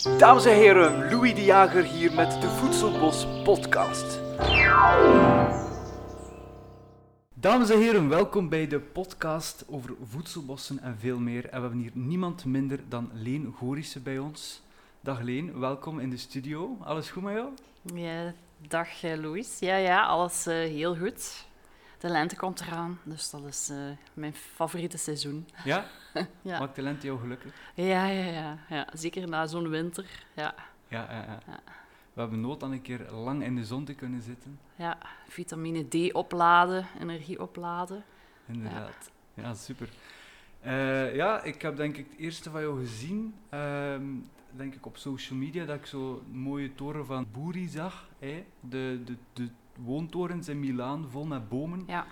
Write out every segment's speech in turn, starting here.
Dames en heren, Louis de Jager hier met de Voedselbos podcast. Dames en heren, welkom bij de podcast over voedselbossen en veel meer. En we hebben hier niemand minder dan Leen Gorissen bij ons. Dag Leen, welkom in de studio. Alles goed met jou? Ja, dag eh, Louis. Ja, ja, alles uh, heel goed. De lente komt eraan, dus dat is uh, mijn favoriete seizoen. Ja? ja? Maakt de lente jou gelukkig? Ja, ja, ja. ja. zeker na zo'n winter. Ja. Ja, ja, ja. ja. We hebben nood aan een keer lang in de zon te kunnen zitten. Ja, vitamine D opladen, energie opladen. Inderdaad. Ja, super. Uh, ja, ik heb denk ik het eerste van jou gezien, uh, denk ik op social media, dat ik zo een mooie toren van Buri zag. Hè? De, de, de woontorens in Milaan vol met bomen. Ja.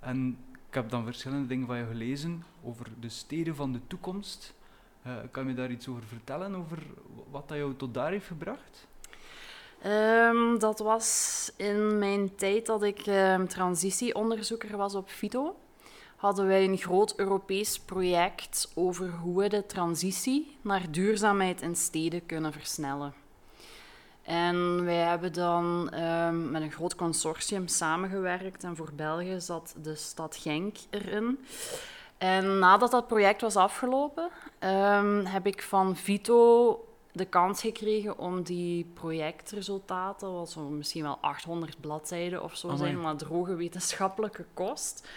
En ik heb dan verschillende dingen van je gelezen over de steden van de toekomst. Uh, kan je daar iets over vertellen, over wat dat jou tot daar heeft gebracht? Um, dat was in mijn tijd dat ik um, transitieonderzoeker was op FITO. Hadden wij een groot Europees project over hoe we de transitie naar duurzaamheid in steden kunnen versnellen. En wij hebben dan um, met een groot consortium samengewerkt en voor België zat de stad Genk erin. En nadat dat project was afgelopen, um, heb ik van Vito de kans gekregen om die projectresultaten, wat zo misschien wel 800 bladzijden of zo zijn, maar droge wetenschappelijke kost,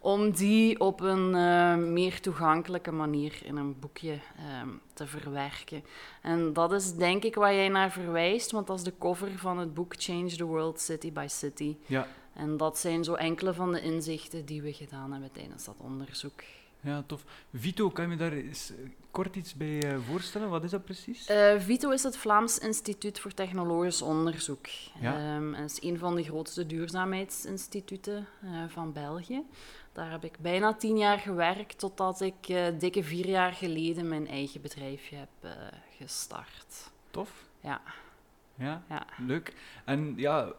om die op een uh, meer toegankelijke manier in een boekje um, te verwerken. En dat is denk ik waar jij naar verwijst, want dat is de cover van het boek Change the World City by City. Ja. En dat zijn zo enkele van de inzichten die we gedaan hebben tijdens dat onderzoek. Ja, tof. Vito, kan je me daar eens kort iets bij uh, voorstellen? Wat is dat precies? Uh, Vito is het Vlaams Instituut voor Technologisch Onderzoek. Ja. Um, het is een van de grootste duurzaamheidsinstituten uh, van België. Daar heb ik bijna tien jaar gewerkt, totdat ik uh, dikke vier jaar geleden mijn eigen bedrijfje heb gestart. Tof. Ja. ja. Ja, leuk. En ja,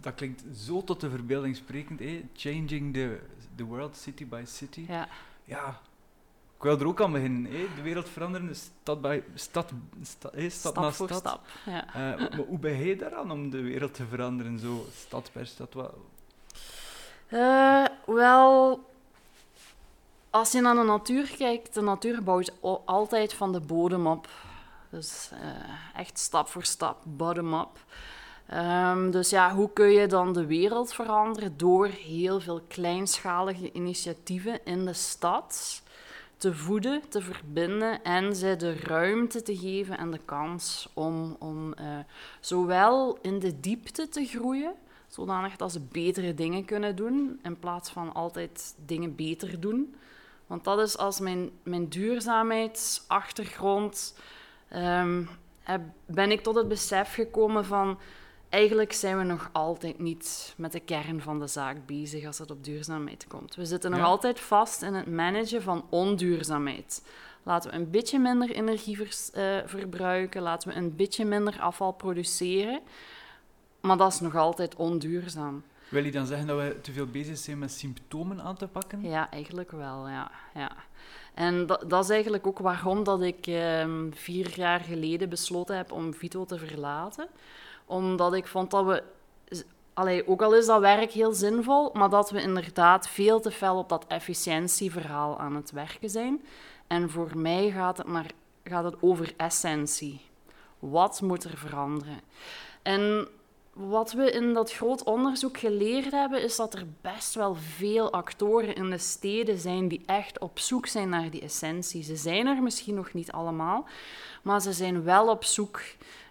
dat klinkt zo tot de verbeelding sprekend. Eh? Changing the, the world city by city. Ja. Ja, ik wil er ook aan beginnen. Eh? De wereld veranderen, stad, bij, stad, sta, eh? stad stap na voor stad. stap. Ja. Uh, maar hoe ben je daaraan om de wereld te veranderen, zo stad per stad? Wat, uh, wel, als je naar de natuur kijkt, de natuur bouwt altijd van de bodem op. Dus uh, echt stap voor stap, bottom-up. Um, dus ja, hoe kun je dan de wereld veranderen? Door heel veel kleinschalige initiatieven in de stad te voeden, te verbinden en ze de ruimte te geven en de kans om, om uh, zowel in de diepte te groeien, zodanig dat ze betere dingen kunnen doen, in plaats van altijd dingen beter doen. Want dat is als mijn, mijn duurzaamheidsachtergrond, um, ben ik tot het besef gekomen van, eigenlijk zijn we nog altijd niet met de kern van de zaak bezig als het op duurzaamheid komt. We zitten nog ja. altijd vast in het managen van onduurzaamheid. Laten we een beetje minder energie vers, uh, verbruiken, laten we een beetje minder afval produceren. Maar dat is nog altijd onduurzaam. Wil je dan zeggen dat we te veel bezig zijn met symptomen aan te pakken? Ja, eigenlijk wel, ja. ja. En dat, dat is eigenlijk ook waarom dat ik um, vier jaar geleden besloten heb om Vito te verlaten. Omdat ik vond dat we... Allee, ook al is dat werk heel zinvol, maar dat we inderdaad veel te fel op dat efficiëntieverhaal aan het werken zijn. En voor mij gaat het, naar, gaat het over essentie. Wat moet er veranderen? En wat we in dat groot onderzoek geleerd hebben, is dat er best wel veel actoren in de steden zijn die echt op zoek zijn naar die essentie. Ze zijn er misschien nog niet allemaal, maar ze zijn wel op zoek.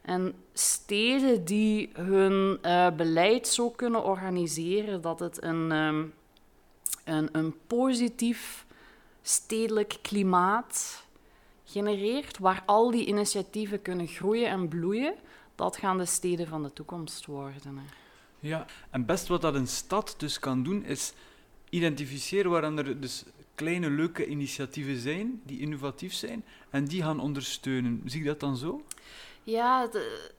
En steden die hun uh, beleid zo kunnen organiseren dat het een, um, een, een positief stedelijk klimaat genereert, waar al die initiatieven kunnen groeien en bloeien dat gaan de steden van de toekomst worden. Hè. Ja, en best wat dat een stad dus kan doen, is identificeren waar er dus kleine leuke initiatieven zijn, die innovatief zijn, en die gaan ondersteunen. Zie je dat dan zo? Ja, de,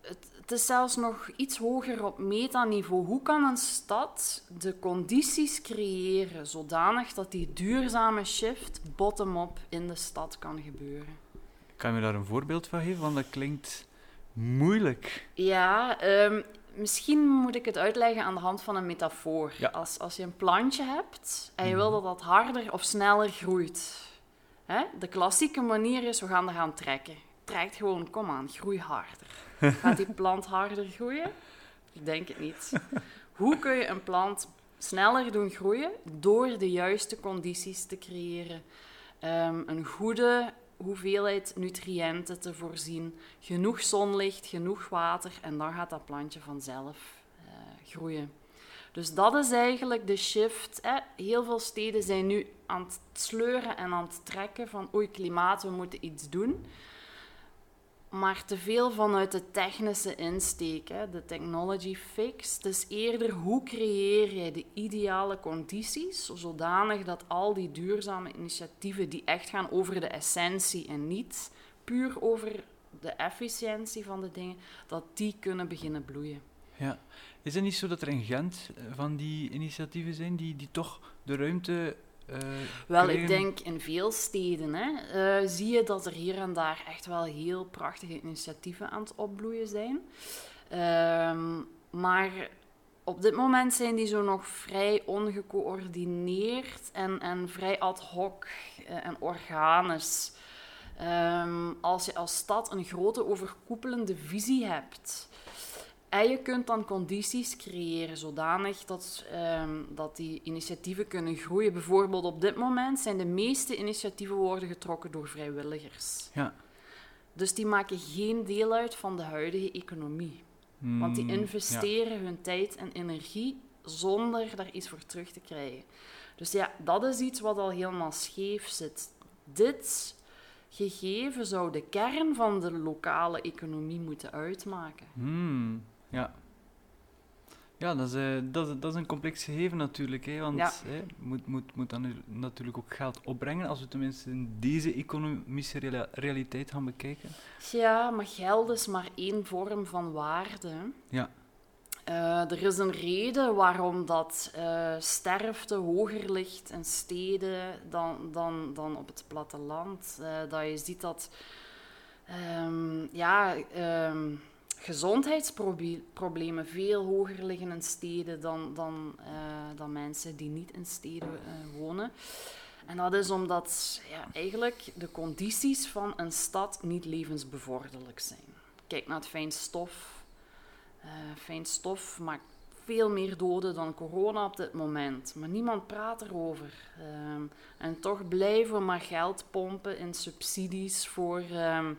het, het, is zelfs nog iets hoger op metaniveau. Hoe kan een stad de condities creëren zodanig dat die duurzame shift bottom-up in de stad kan gebeuren? Kan je daar een voorbeeld van geven? Want dat klinkt moeilijk. Ja, ehm, misschien moet ik het uitleggen aan de hand van een metafoor. Ja. Als, als je een plantje hebt en je wil Mhm. dat dat harder of sneller groeit. Hè? De klassieke manier is, we gaan er gaan trekken. Trekt gewoon, kom aan, groei harder. Gaat die plant harder groeien? Ik denk het niet. Hoe kun je een plant sneller doen groeien? Door de juiste condities te creëren. Ehm, een goede hoeveelheid nutriënten te voorzien, genoeg zonlicht, genoeg water en dan gaat dat plantje vanzelf eh, groeien. Dus dat is eigenlijk de shift. Hè. Heel veel steden zijn nu aan het sleuren en aan het trekken van oei, klimaat, we moeten iets doen. Maar te veel vanuit de technische insteek, hè, de technology fix. Is eerder hoe creëer jij de ideale condities, zodanig dat al die duurzame initiatieven die echt gaan over de essentie en niet puur over de efficiëntie van de dingen, dat die kunnen beginnen bloeien. Ja. Is het niet zo dat er in Gent eh, van die initiatieven zijn die, die toch de ruimte. Eh, Wel, ik denk in veel steden hè, eh, zie je dat er hier en daar echt wel heel prachtige initiatieven aan het opbloeien zijn. Ehm, maar op dit moment zijn die zo nog vrij ongecoördineerd en, en vrij ad hoc eh, en organisch. Ehm, als je als stad een grote overkoepelende visie hebt en je kunt dan condities creëren zodanig dat, ehm, dat die initiatieven kunnen groeien. Bijvoorbeeld op dit moment zijn de meeste initiatieven worden getrokken door vrijwilligers. Ja. Dus die maken geen deel uit van de huidige economie. Want die Mm, investeren hun tijd en energie zonder daar iets voor terug te krijgen. Dus ja, dat is iets wat al helemaal scheef zit. Dit gegeven zou de kern van de lokale economie moeten uitmaken. Ja. Ja. Ja, dat is, eh, dat, dat is een complex gegeven natuurlijk. Hè, want Ja. hè, moet, moet, moet dan natuurlijk ook geld opbrengen als we tenminste in deze economische realiteit gaan bekijken. Ja, maar geld is maar één vorm van waarde. Ja. Eh, er is een reden waarom dat eh, sterfte hoger ligt in steden dan, dan, dan op het platteland. Dat je ziet dat ehm, ja, ehm, gezondheidsproblemen veel hoger liggen in steden dan, dan, eh, dan mensen die niet in steden eh, wonen. En dat is omdat ja, eigenlijk de condities van een stad niet levensbevorderlijk zijn. Kijk naar het fijnstof. Eh fijnstof maakt veel meer doden dan corona op dit moment. Maar niemand praat erover. Ehm, en toch blijven we maar geld pompen in subsidies voor ehm,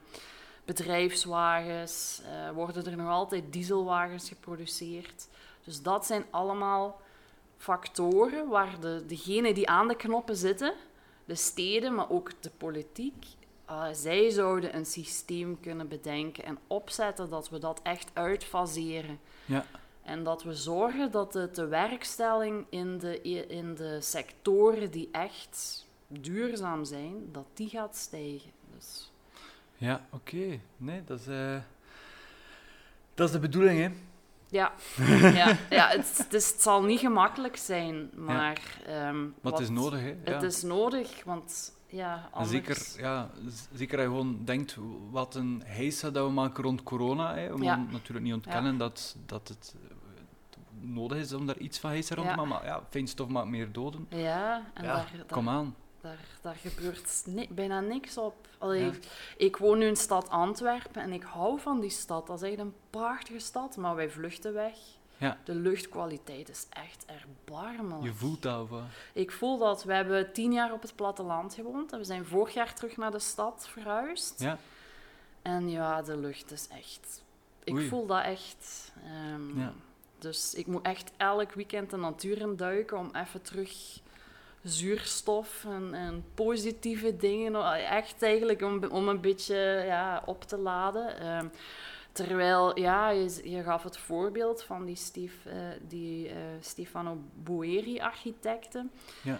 bedrijfswagens. Eh, worden er nog altijd dieselwagens geproduceerd. Dus dat zijn allemaal factoren waar de, degenen die aan de knoppen zitten, de steden, maar ook de politiek, eh, zij zouden een systeem kunnen bedenken en opzetten dat we dat echt uitfaseren. Ja. En dat we zorgen dat de tewerkstelling in de, in de sectoren die echt duurzaam zijn, dat die gaat stijgen. Dus, Ja, oké. Nee, dat is, eh, dat is de bedoeling, hè. ja, ja, ja het, is, het zal niet gemakkelijk zijn, maar... ehm, Maar wat- het is nodig, hè. Ja. Het is nodig, want ja, anders... Zeker, ja, zeker als je gewoon denkt wat een heisa dat we maken rond corona. Hè, om Ja. natuurlijk niet ontkennen dat, dat het eh, nodig is om daar iets van heisa rond te Ja. maken. Maar ja, fijnstof maakt meer doden. Ja, en ja, daar, kom aan. Daar, daar gebeurt ni- bijna niks op. Allee, Ja. Ik woon nu in stad Antwerpen en ik hou van die stad. Dat is echt een prachtige stad, maar wij vluchten weg. Ja. De luchtkwaliteit is echt erbarmelijk. Je voelt dat wel. Ik voel dat. We hebben tien jaar op het platteland gewoond en we zijn vorig jaar terug naar de stad verhuisd. Ja, En ja, de lucht is echt... Ik Oei. voel dat echt. Ehm, Ja. Dus ik moet echt elk weekend de natuur in duiken om even terug zuurstof en, en positieve dingen, echt eigenlijk om, om een beetje ja, op te laden. Ehm, terwijl, ja, je, je gaf het voorbeeld van die, Stef, eh, die eh, Stefano Boeri-architecten. Ja.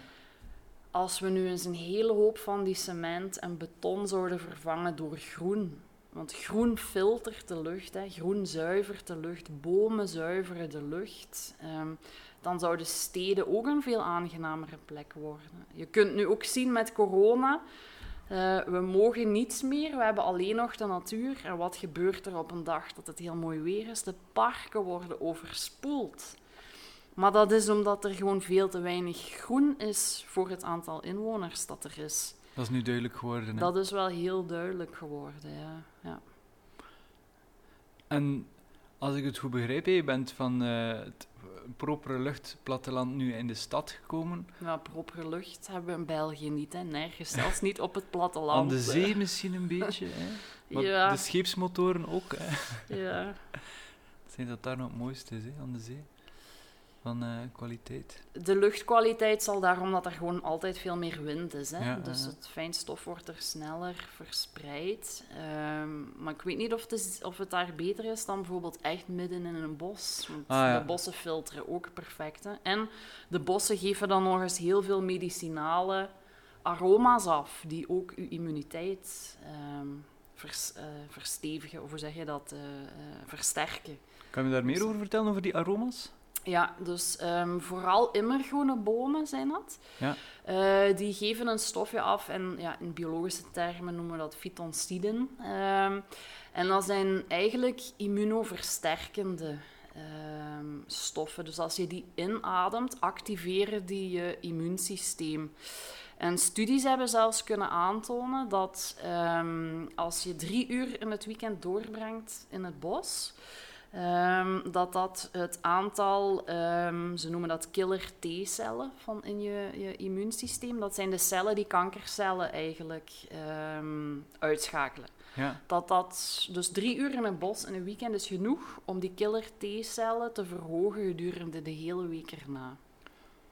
Als we nu eens een hele hoop van die cement en beton zouden vervangen door groen. Want groen filtert de lucht, hè. groen zuivert de lucht, bomen zuiveren de lucht. Ehm, dan zouden steden ook een veel aangenamere plek worden. Je kunt nu ook zien met corona. Eh, we mogen niets meer, we hebben alleen nog de natuur. En wat gebeurt er op een dag dat het heel mooi weer is? De parken worden overspoeld. Maar dat is omdat er gewoon veel te weinig groen is voor het aantal inwoners dat er is. Dat is nu duidelijk geworden. Hè? Dat is wel heel duidelijk geworden, ja. ja. En als ik het goed begrijp, je bent van uh, het propere lucht platteland nu in de stad gekomen. Ja, propere lucht hebben we in België niet, hè. nergens, zelfs niet op het platteland. Aan de zee misschien een beetje, hè? Maar ja. de scheepsmotoren ook. Hè? Ja. Zijn dat daar nog het mooiste is, hè, aan de zee? Van uh, kwaliteit? De luchtkwaliteit zal daarom dat er gewoon altijd veel meer wind is. Hè? Ja, dus het fijnstof wordt er sneller verspreid. Um, maar ik weet niet of het, is, of het daar beter is dan bijvoorbeeld echt midden in een bos. Want ah, ja. de bossen filteren ook perfect. Hè? En de bossen geven dan nog eens heel veel medicinale aroma's af, die ook uw immuniteit um, vers, uh, verstevigen, of hoe zeg je dat, uh, versterken. Kan je daar meer over vertellen, over die aroma's? Ja, dus um, vooral immergroene bomen zijn dat. Ja. Uh, die geven een stofje af en ja, in biologische termen noemen we dat fytonciden. Um, en dat zijn eigenlijk immunoversterkende um, stoffen. Dus als je die inademt, activeren die je immuunsysteem. En studies hebben zelfs kunnen aantonen dat als je drie uur in het weekend doorbrengt in het bos, Um, dat dat het aantal, um, ze noemen dat killer T-cellen van in je, je immuunsysteem, dat zijn de cellen die kankercellen eigenlijk um, uitschakelen. Ja. Dat dat, dus drie uur in een bos in een weekend is genoeg om die killer T-cellen te verhogen gedurende de hele week erna.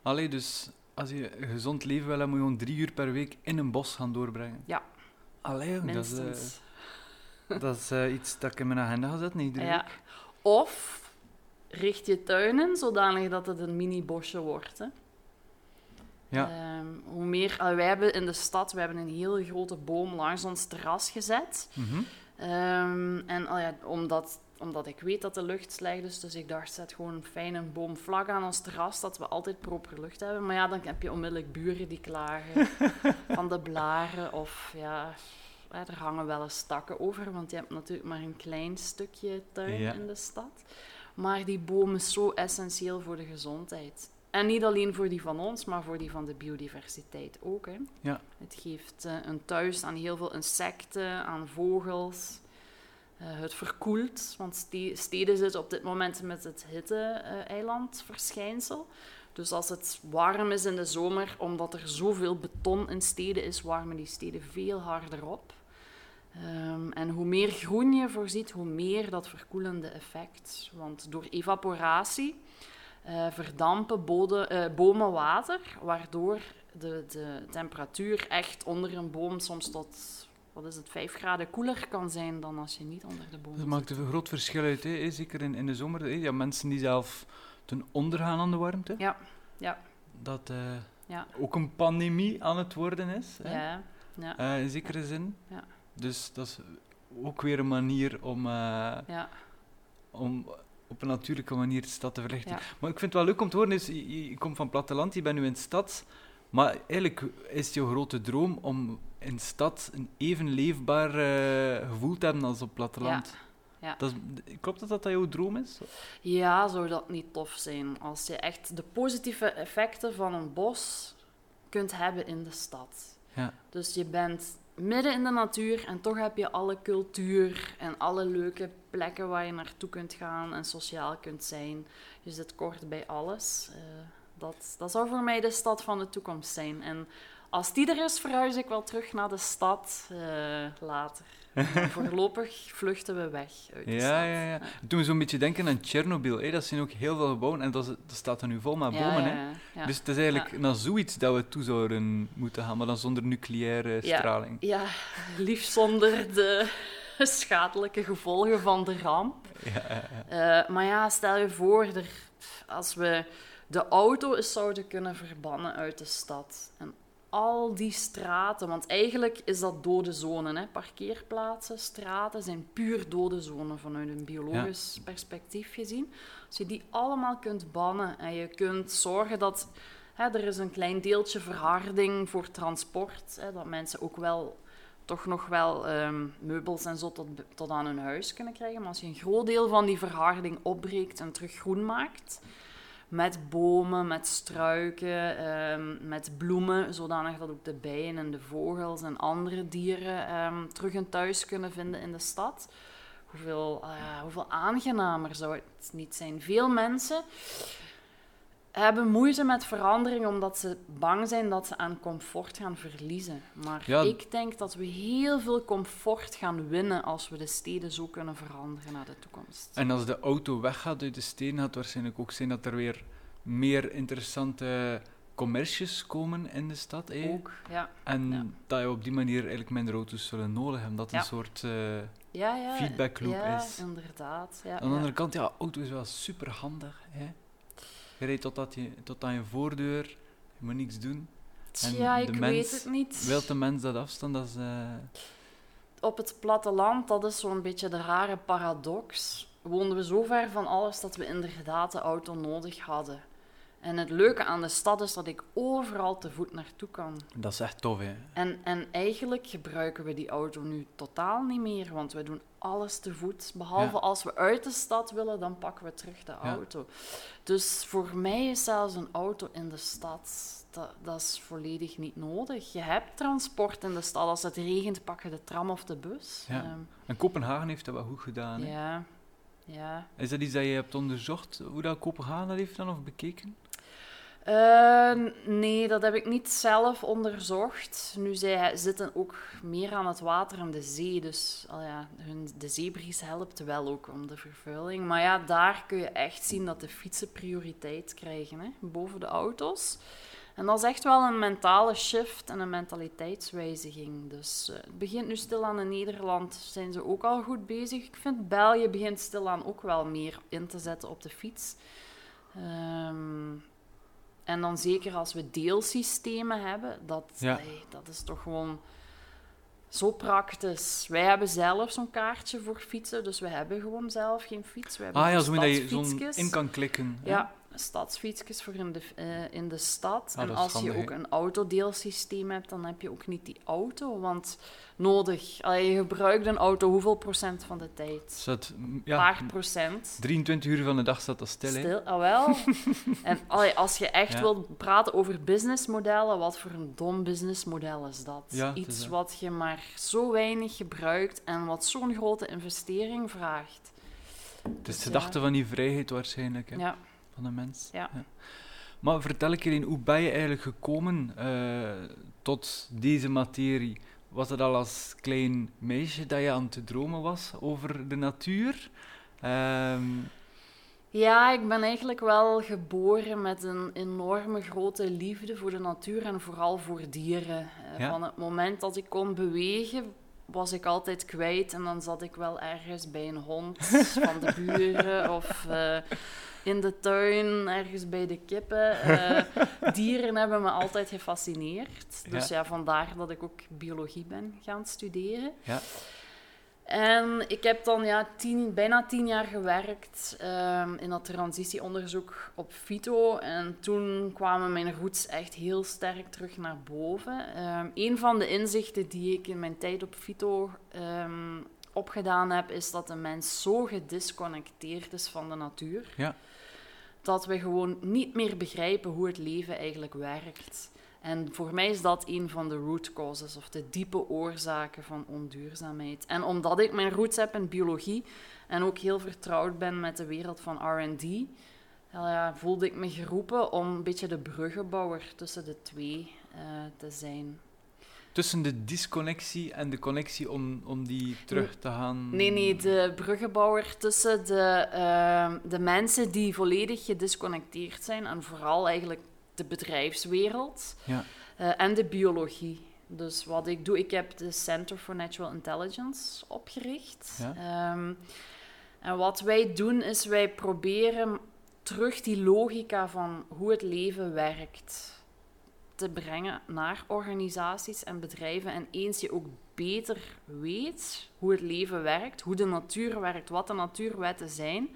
Allee, dus als je gezond leven wil, dan moet je gewoon drie uur per week in een bos gaan doorbrengen. Ja. Allee, dat is, uh, dat is uh, iets dat ik in mijn agenda ga zetten, iedere ja. week. Of richt je tuinen zodanig dat het een mini-bosje wordt. Hè. Ja. Um, hoe meer, uh, wij hebben in de stad we hebben een hele grote boom langs ons terras gezet. Mm -hmm. um, en uh, ja, omdat, omdat ik weet dat de lucht slecht is, dus ik dacht, zet gewoon een fijne boom vlak aan ons terras, dat we altijd proper lucht hebben. Maar ja, dan heb je onmiddellijk buren die klagen van de blaren of ja, er hangen wel eens takken over, want je hebt natuurlijk maar een klein stukje tuin in de stad. Maar die boom is zo essentieel voor de gezondheid. En niet alleen voor die van ons, maar voor die van de biodiversiteit ook. Hè. Ja. Het geeft uh, een thuis aan heel veel insecten, aan vogels. Uh, het verkoelt, want steden zitten op dit moment met het hitte-eilandverschijnsel. Uh, dus als het warm is in de zomer, omdat er zoveel beton in steden is, warmen die steden veel harder op. Um, en hoe meer groen je voorziet, hoe meer dat verkoelende effect. Want door evaporatie uh, verdampen uh, bomen water, waardoor de, de temperatuur echt onder een boom soms tot wat is het, 5 graden koeler kan zijn dan als je niet onder de boom Dat maakt een groot verschil uit, hè? zeker in, in de zomer. Hè? Ja, mensen die zelf ten ondergaan aan de warmte. Ja, ja. Dat uh, ja. ook een pandemie aan het worden is. Hè? Ja, ja. in zekere zin. Ja. Dus dat is ook weer een manier om, uh, ja. om op een natuurlijke manier de stad te verlichten. Maar ik vind het wel leuk om te horen, is, je, je, komt van platteland, je bent nu in de stad, maar eigenlijk is jouw grote droom om in stad een even leefbaar uh, gevoel te hebben als op platteland. Ja. Dat is, klopt dat dat jouw droom is? Ja, zou dat niet tof zijn? Als je echt de positieve effecten van een bos kunt hebben in de stad. Ja. Dus je bent midden in de natuur en toch heb je alle cultuur en alle leuke plekken waar je naartoe kunt gaan en sociaal kunt zijn. Je zit kort bij alles. Uh, dat, dat zou voor mij de stad van de toekomst zijn. En als die er is, verhuis ik wel terug naar de stad uh, later. Voorlopig vluchten we weg uit de ja, stad. Ja, ja. Toen we zo'n beetje denken aan Tsjernobyl, hè, dat zijn ook heel veel gebouwen en dat, dat staat er nu vol met bomen. Hè. Dus het is eigenlijk naar zoiets dat we toe zouden moeten gaan, maar dan zonder nucleaire straling. Ja, liefst zonder de schadelijke gevolgen van de ramp. Uh, maar ja, stel je voor, er, als we de auto zouden kunnen verbannen uit de stad en al die straten, want eigenlijk is dat dode zone. Hè? Parkeerplaatsen, straten zijn puur dode zone vanuit een biologisch perspectief gezien. Als je die allemaal kunt bannen en je kunt zorgen dat hè, er is een klein deeltje verharding voor transport, hè, dat mensen ook wel toch nog wel ehm, meubels en zo tot, tot aan hun huis kunnen krijgen. Maar als je een groot deel van die verharding opbreekt en terug groen maakt, met bomen, met struiken, ehm, met bloemen, zodanig dat ook de bijen en de vogels en andere dieren ehm, terug een thuis kunnen vinden in de stad. Hoeveel, uh, hoeveel aangenamer zou het niet zijn? Veel mensen hebben moeite met verandering omdat ze bang zijn dat ze aan comfort gaan verliezen. Maar ik denk dat we heel veel comfort gaan winnen als we de steden zo kunnen veranderen naar de toekomst. En als de auto weggaat uit de steden, gaat het waarschijnlijk ook zijn dat er weer meer interessante commercies komen in de stad. Ook, ja. En dat je op die manier eigenlijk minder auto's zullen nodig hebben. Dat een soort uh, ja, ja, feedbackloop is. Ja, inderdaad. Aan de andere kant, ja, auto is wel super handig. Hè? Je rijdt tot, je, tot aan je voordeur, je moet niks doen. En ja, ik weet het niet. Wilt de mens dat afstand? Dat is, uh... Op het platteland, dat is zo'n beetje de rare paradox. Woonden we zo ver van alles dat we inderdaad de auto nodig hadden. En het leuke aan de stad is dat ik overal te voet naartoe kan. Dat is echt tof, hè? En, en eigenlijk gebruiken we die auto nu totaal niet meer, want we doen alles te voet. Behalve als we uit de stad willen, dan pakken we terug de auto. Dus voor mij is zelfs een auto in de stad, dat, dat is volledig niet nodig. Je hebt transport in de stad. Als het regent, pak je de tram of de bus. Ja. Ehm, en Kopenhagen heeft dat wel goed gedaan, hè? Ja. Ja. Is dat iets dat je hebt onderzocht, hoe dat Kopenhagen dat heeft dan, of bekeken? Uh, nee, dat heb ik niet zelf onderzocht. Nu, zij zitten ook meer aan het water en de zee. Dus al ja, hun, de zeebries helpt wel ook om de vervuiling. Maar ja, daar kun je echt zien dat de fietsen prioriteit krijgen, hè, boven de auto's. En dat is echt wel een mentale shift en een mentaliteitswijziging. Dus uh, het begint nu stilaan in Nederland, zijn ze ook al goed bezig. Ik vind België begint stilaan ook wel meer in te zetten op de fiets. Um, en dan zeker als we deelsystemen hebben, dat, dat is toch gewoon zo praktisch. Wij hebben zelf zo'n kaartje voor fietsen, dus we hebben gewoon zelf geen fiets. We hebben ah ja, zo dat je zo'n in kan klikken. Ja, stadsfietsjes voor in de, uh, in de stad. Ah, en als je ook een autodeelsysteem hebt, dan heb je ook niet die auto. Want nodig. Allee, je gebruikt een auto hoeveel procent van de tijd? Zat, ja, paar procent. 23 uur van de dag staat dat stil. Stil, ah, wel. en allee, als je echt ja. wilt praten over businessmodellen, wat voor een dom businessmodel is dat? Ja, Iets wat je maar zo weinig gebruikt en wat zo'n grote investering vraagt. Het is dus, de gedachte van die vrijheid waarschijnlijk, hè? Ja. Van de mens. Ja. Maar vertel ik je hoe ben je eigenlijk gekomen uh, tot deze materie? Was het al als klein meisje dat je aan het dromen was over de natuur? Um... Ja, ik ben eigenlijk wel geboren met een enorme grote liefde voor de natuur en vooral voor dieren. Eh, van het moment dat ik kon bewegen, was ik altijd kwijt en dan zat ik wel ergens bij een hond van de buren of uh, in de tuin, ergens bij de kippen. Uh, dieren hebben me altijd gefascineerd. Dus ja. vandaar dat ik ook biologie ben gaan studeren. Ja. En ik heb dan ja, tien, bijna tien jaar gewerkt um, in dat transitieonderzoek op Fito. En toen kwamen mijn roots echt heel sterk terug naar boven. Um, een van de inzichten die ik in mijn tijd op Fito um, opgedaan heb, is dat de mens zo gedisconnecteerd is van de natuur. Ja. Dat we gewoon niet meer begrijpen hoe het leven eigenlijk werkt. En voor mij is dat een van de root causes, of de diepe oorzaken van onduurzaamheid. En omdat ik mijn roots heb in biologie en ook heel vertrouwd ben met de wereld van RD, ja, voelde ik me geroepen om een beetje de bruggenbouwer tussen de twee uh, te zijn. Tussen de disconnectie en de connectie om, om die terug te gaan. Nee, nee, de bruggenbouwer tussen de, uh, de mensen die volledig gedisconnecteerd zijn en vooral eigenlijk de bedrijfswereld ja. uh, en de biologie. Dus wat ik doe, ik heb de Center for Natural Intelligence opgericht. Ja. Um, en wat wij doen is wij proberen terug die logica van hoe het leven werkt te brengen naar organisaties en bedrijven. En eens je ook beter weet hoe het leven werkt, hoe de natuur werkt, wat de natuurwetten zijn,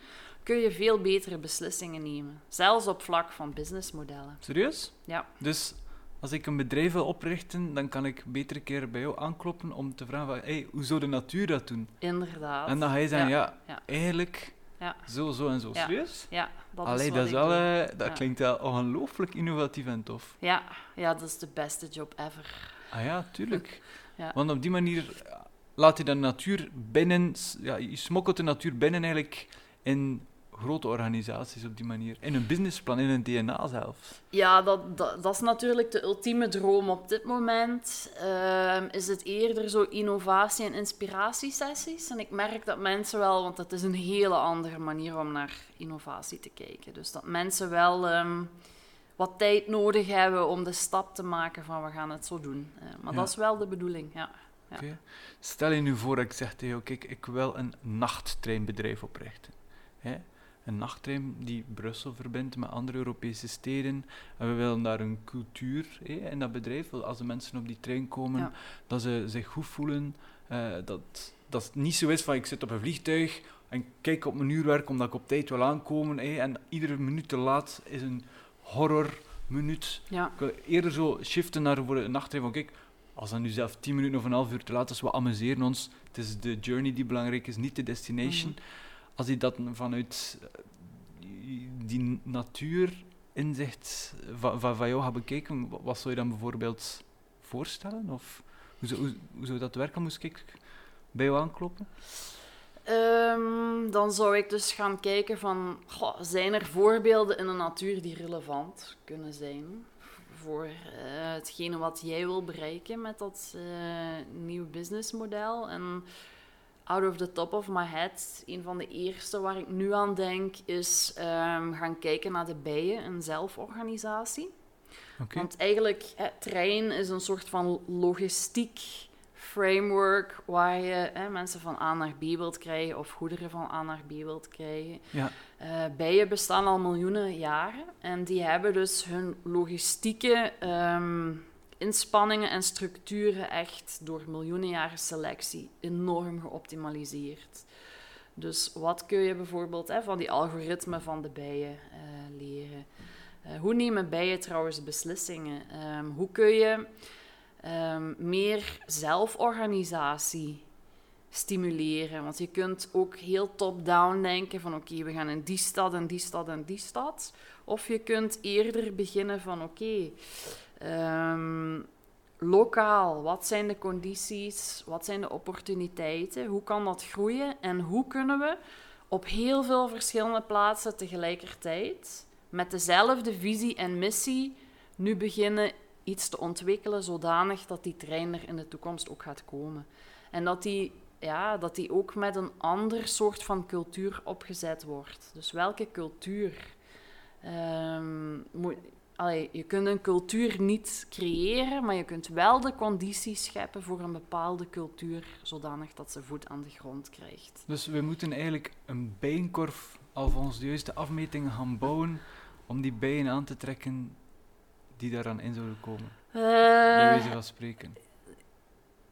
kun je veel betere beslissingen nemen. Zelfs op vlak van businessmodellen. Serieus? Ja. Dus als ik een bedrijf wil oprichten, dan kan ik beter keer bij jou aankloppen om te vragen van, hey, hoe zou de natuur dat doen? Inderdaad. En dan ga je zeggen, ja, ja. eigenlijk Ja. zo, zo en zo. Ja. Serieus? Ja, dat Allee, is wat dat, is ik wel, doe. eh, dat Ja. klinkt wel ongelooflijk innovatief en tof. Ja, ja, dat is de beste job ever. Ah ja, tuurlijk. Ja. Want op die manier eh, laat je de natuur binnen, ja, je smokkelt de natuur binnen eigenlijk in grote organisaties op die manier. In een businessplan, in een DNA zelfs. Ja, dat, dat, dat is natuurlijk de ultieme droom op dit moment. Ehm, is het eerder zo innovatie- en inspiratiesessies. En ik merk dat mensen wel, want het is een hele andere manier om naar innovatie te kijken. Dus dat mensen wel ehm, wat tijd nodig hebben om de stap te maken van we gaan het zo doen. Eh, maar Ja. dat is wel de bedoeling, ja. Ja. Oké. Stel je nu voor dat ik zeg tegen jou, kijk, ik wil een nachttreinbedrijf oprichten. Hè? Een nachttrein die Brussel verbindt met andere Europese steden. En we willen daar een cultuur in dat bedrijf. Als de mensen op die trein komen, Ja. dat ze zich goed voelen. eh, dat, dat het niet zo is van ik zit op een vliegtuig en kijk op mijn uurwerk omdat ik op tijd wil aankomen. en iedere minuut te laat is een horrorminuut. Ja, Ik wil eerder zo shiften naar voor een nachttrein van kijk, als dat nu zelf 10 minuten of een half uur te laat is, we amuseren ons. Het is de journey die belangrijk is, niet de destination. Mhm. Als je dat vanuit eh, die- natuurinzicht van, van, van jou gaat bekeken, wa- wat zou je dan bijvoorbeeld voorstellen? Of hoe zou, dat werken? Moest ik bij jou aankloppen? Ehm, dan zou ik dus gaan kijken van, zijn er voorbeelden in de natuur die relevant kunnen zijn voor eh, hetgene wat jij wil bereiken met dat eh nieuwe businessmodel. En out of the top of my head, een van de eerste waar ik nu aan denk, is ehm, gaan kijken naar de bijen, een zelforganisatie. Want eigenlijk, hè, trein is een soort van logistiek framework waar je hè, mensen van A naar B wilt krijgen of goederen van A naar B wilt krijgen. Ja, Eh, bijen bestaan al miljoenen jaren en die hebben dus hun logistieke ehm, inspanningen en structuren echt door miljoenen jaren selectie enorm geoptimaliseerd. Dus wat kun je bijvoorbeeld hè, van die algoritmen van de bijen eh, leren? Eh, hoe nemen bijen trouwens beslissingen? Ehm, hoe kun je ehm, meer zelforganisatie stimuleren? Want je kunt ook heel top-down denken van oké, we gaan in die stad en die stad en die stad. Of je kunt eerder beginnen van oké, ehm, lokaal, wat zijn de condities, wat zijn de opportuniteiten, hoe kan dat groeien en hoe kunnen we op heel veel verschillende plaatsen tegelijkertijd met dezelfde visie en missie nu beginnen iets te ontwikkelen zodanig dat die trein er in de toekomst ook gaat komen. En dat die, ja, dat die ook met een ander soort van cultuur opgezet wordt. Dus welke cultuur? Ehm, moet, allee, je kunt een cultuur niet creëren, maar je kunt wel de condities scheppen voor een bepaalde cultuur, zodanig dat ze voet aan de grond krijgt. dus we moeten eigenlijk een bijenkorf al volgens de juiste afmetingen gaan bouwen om die bijen aan te trekken die daaraan in zouden komen. Bij wijze Eh, van spreken.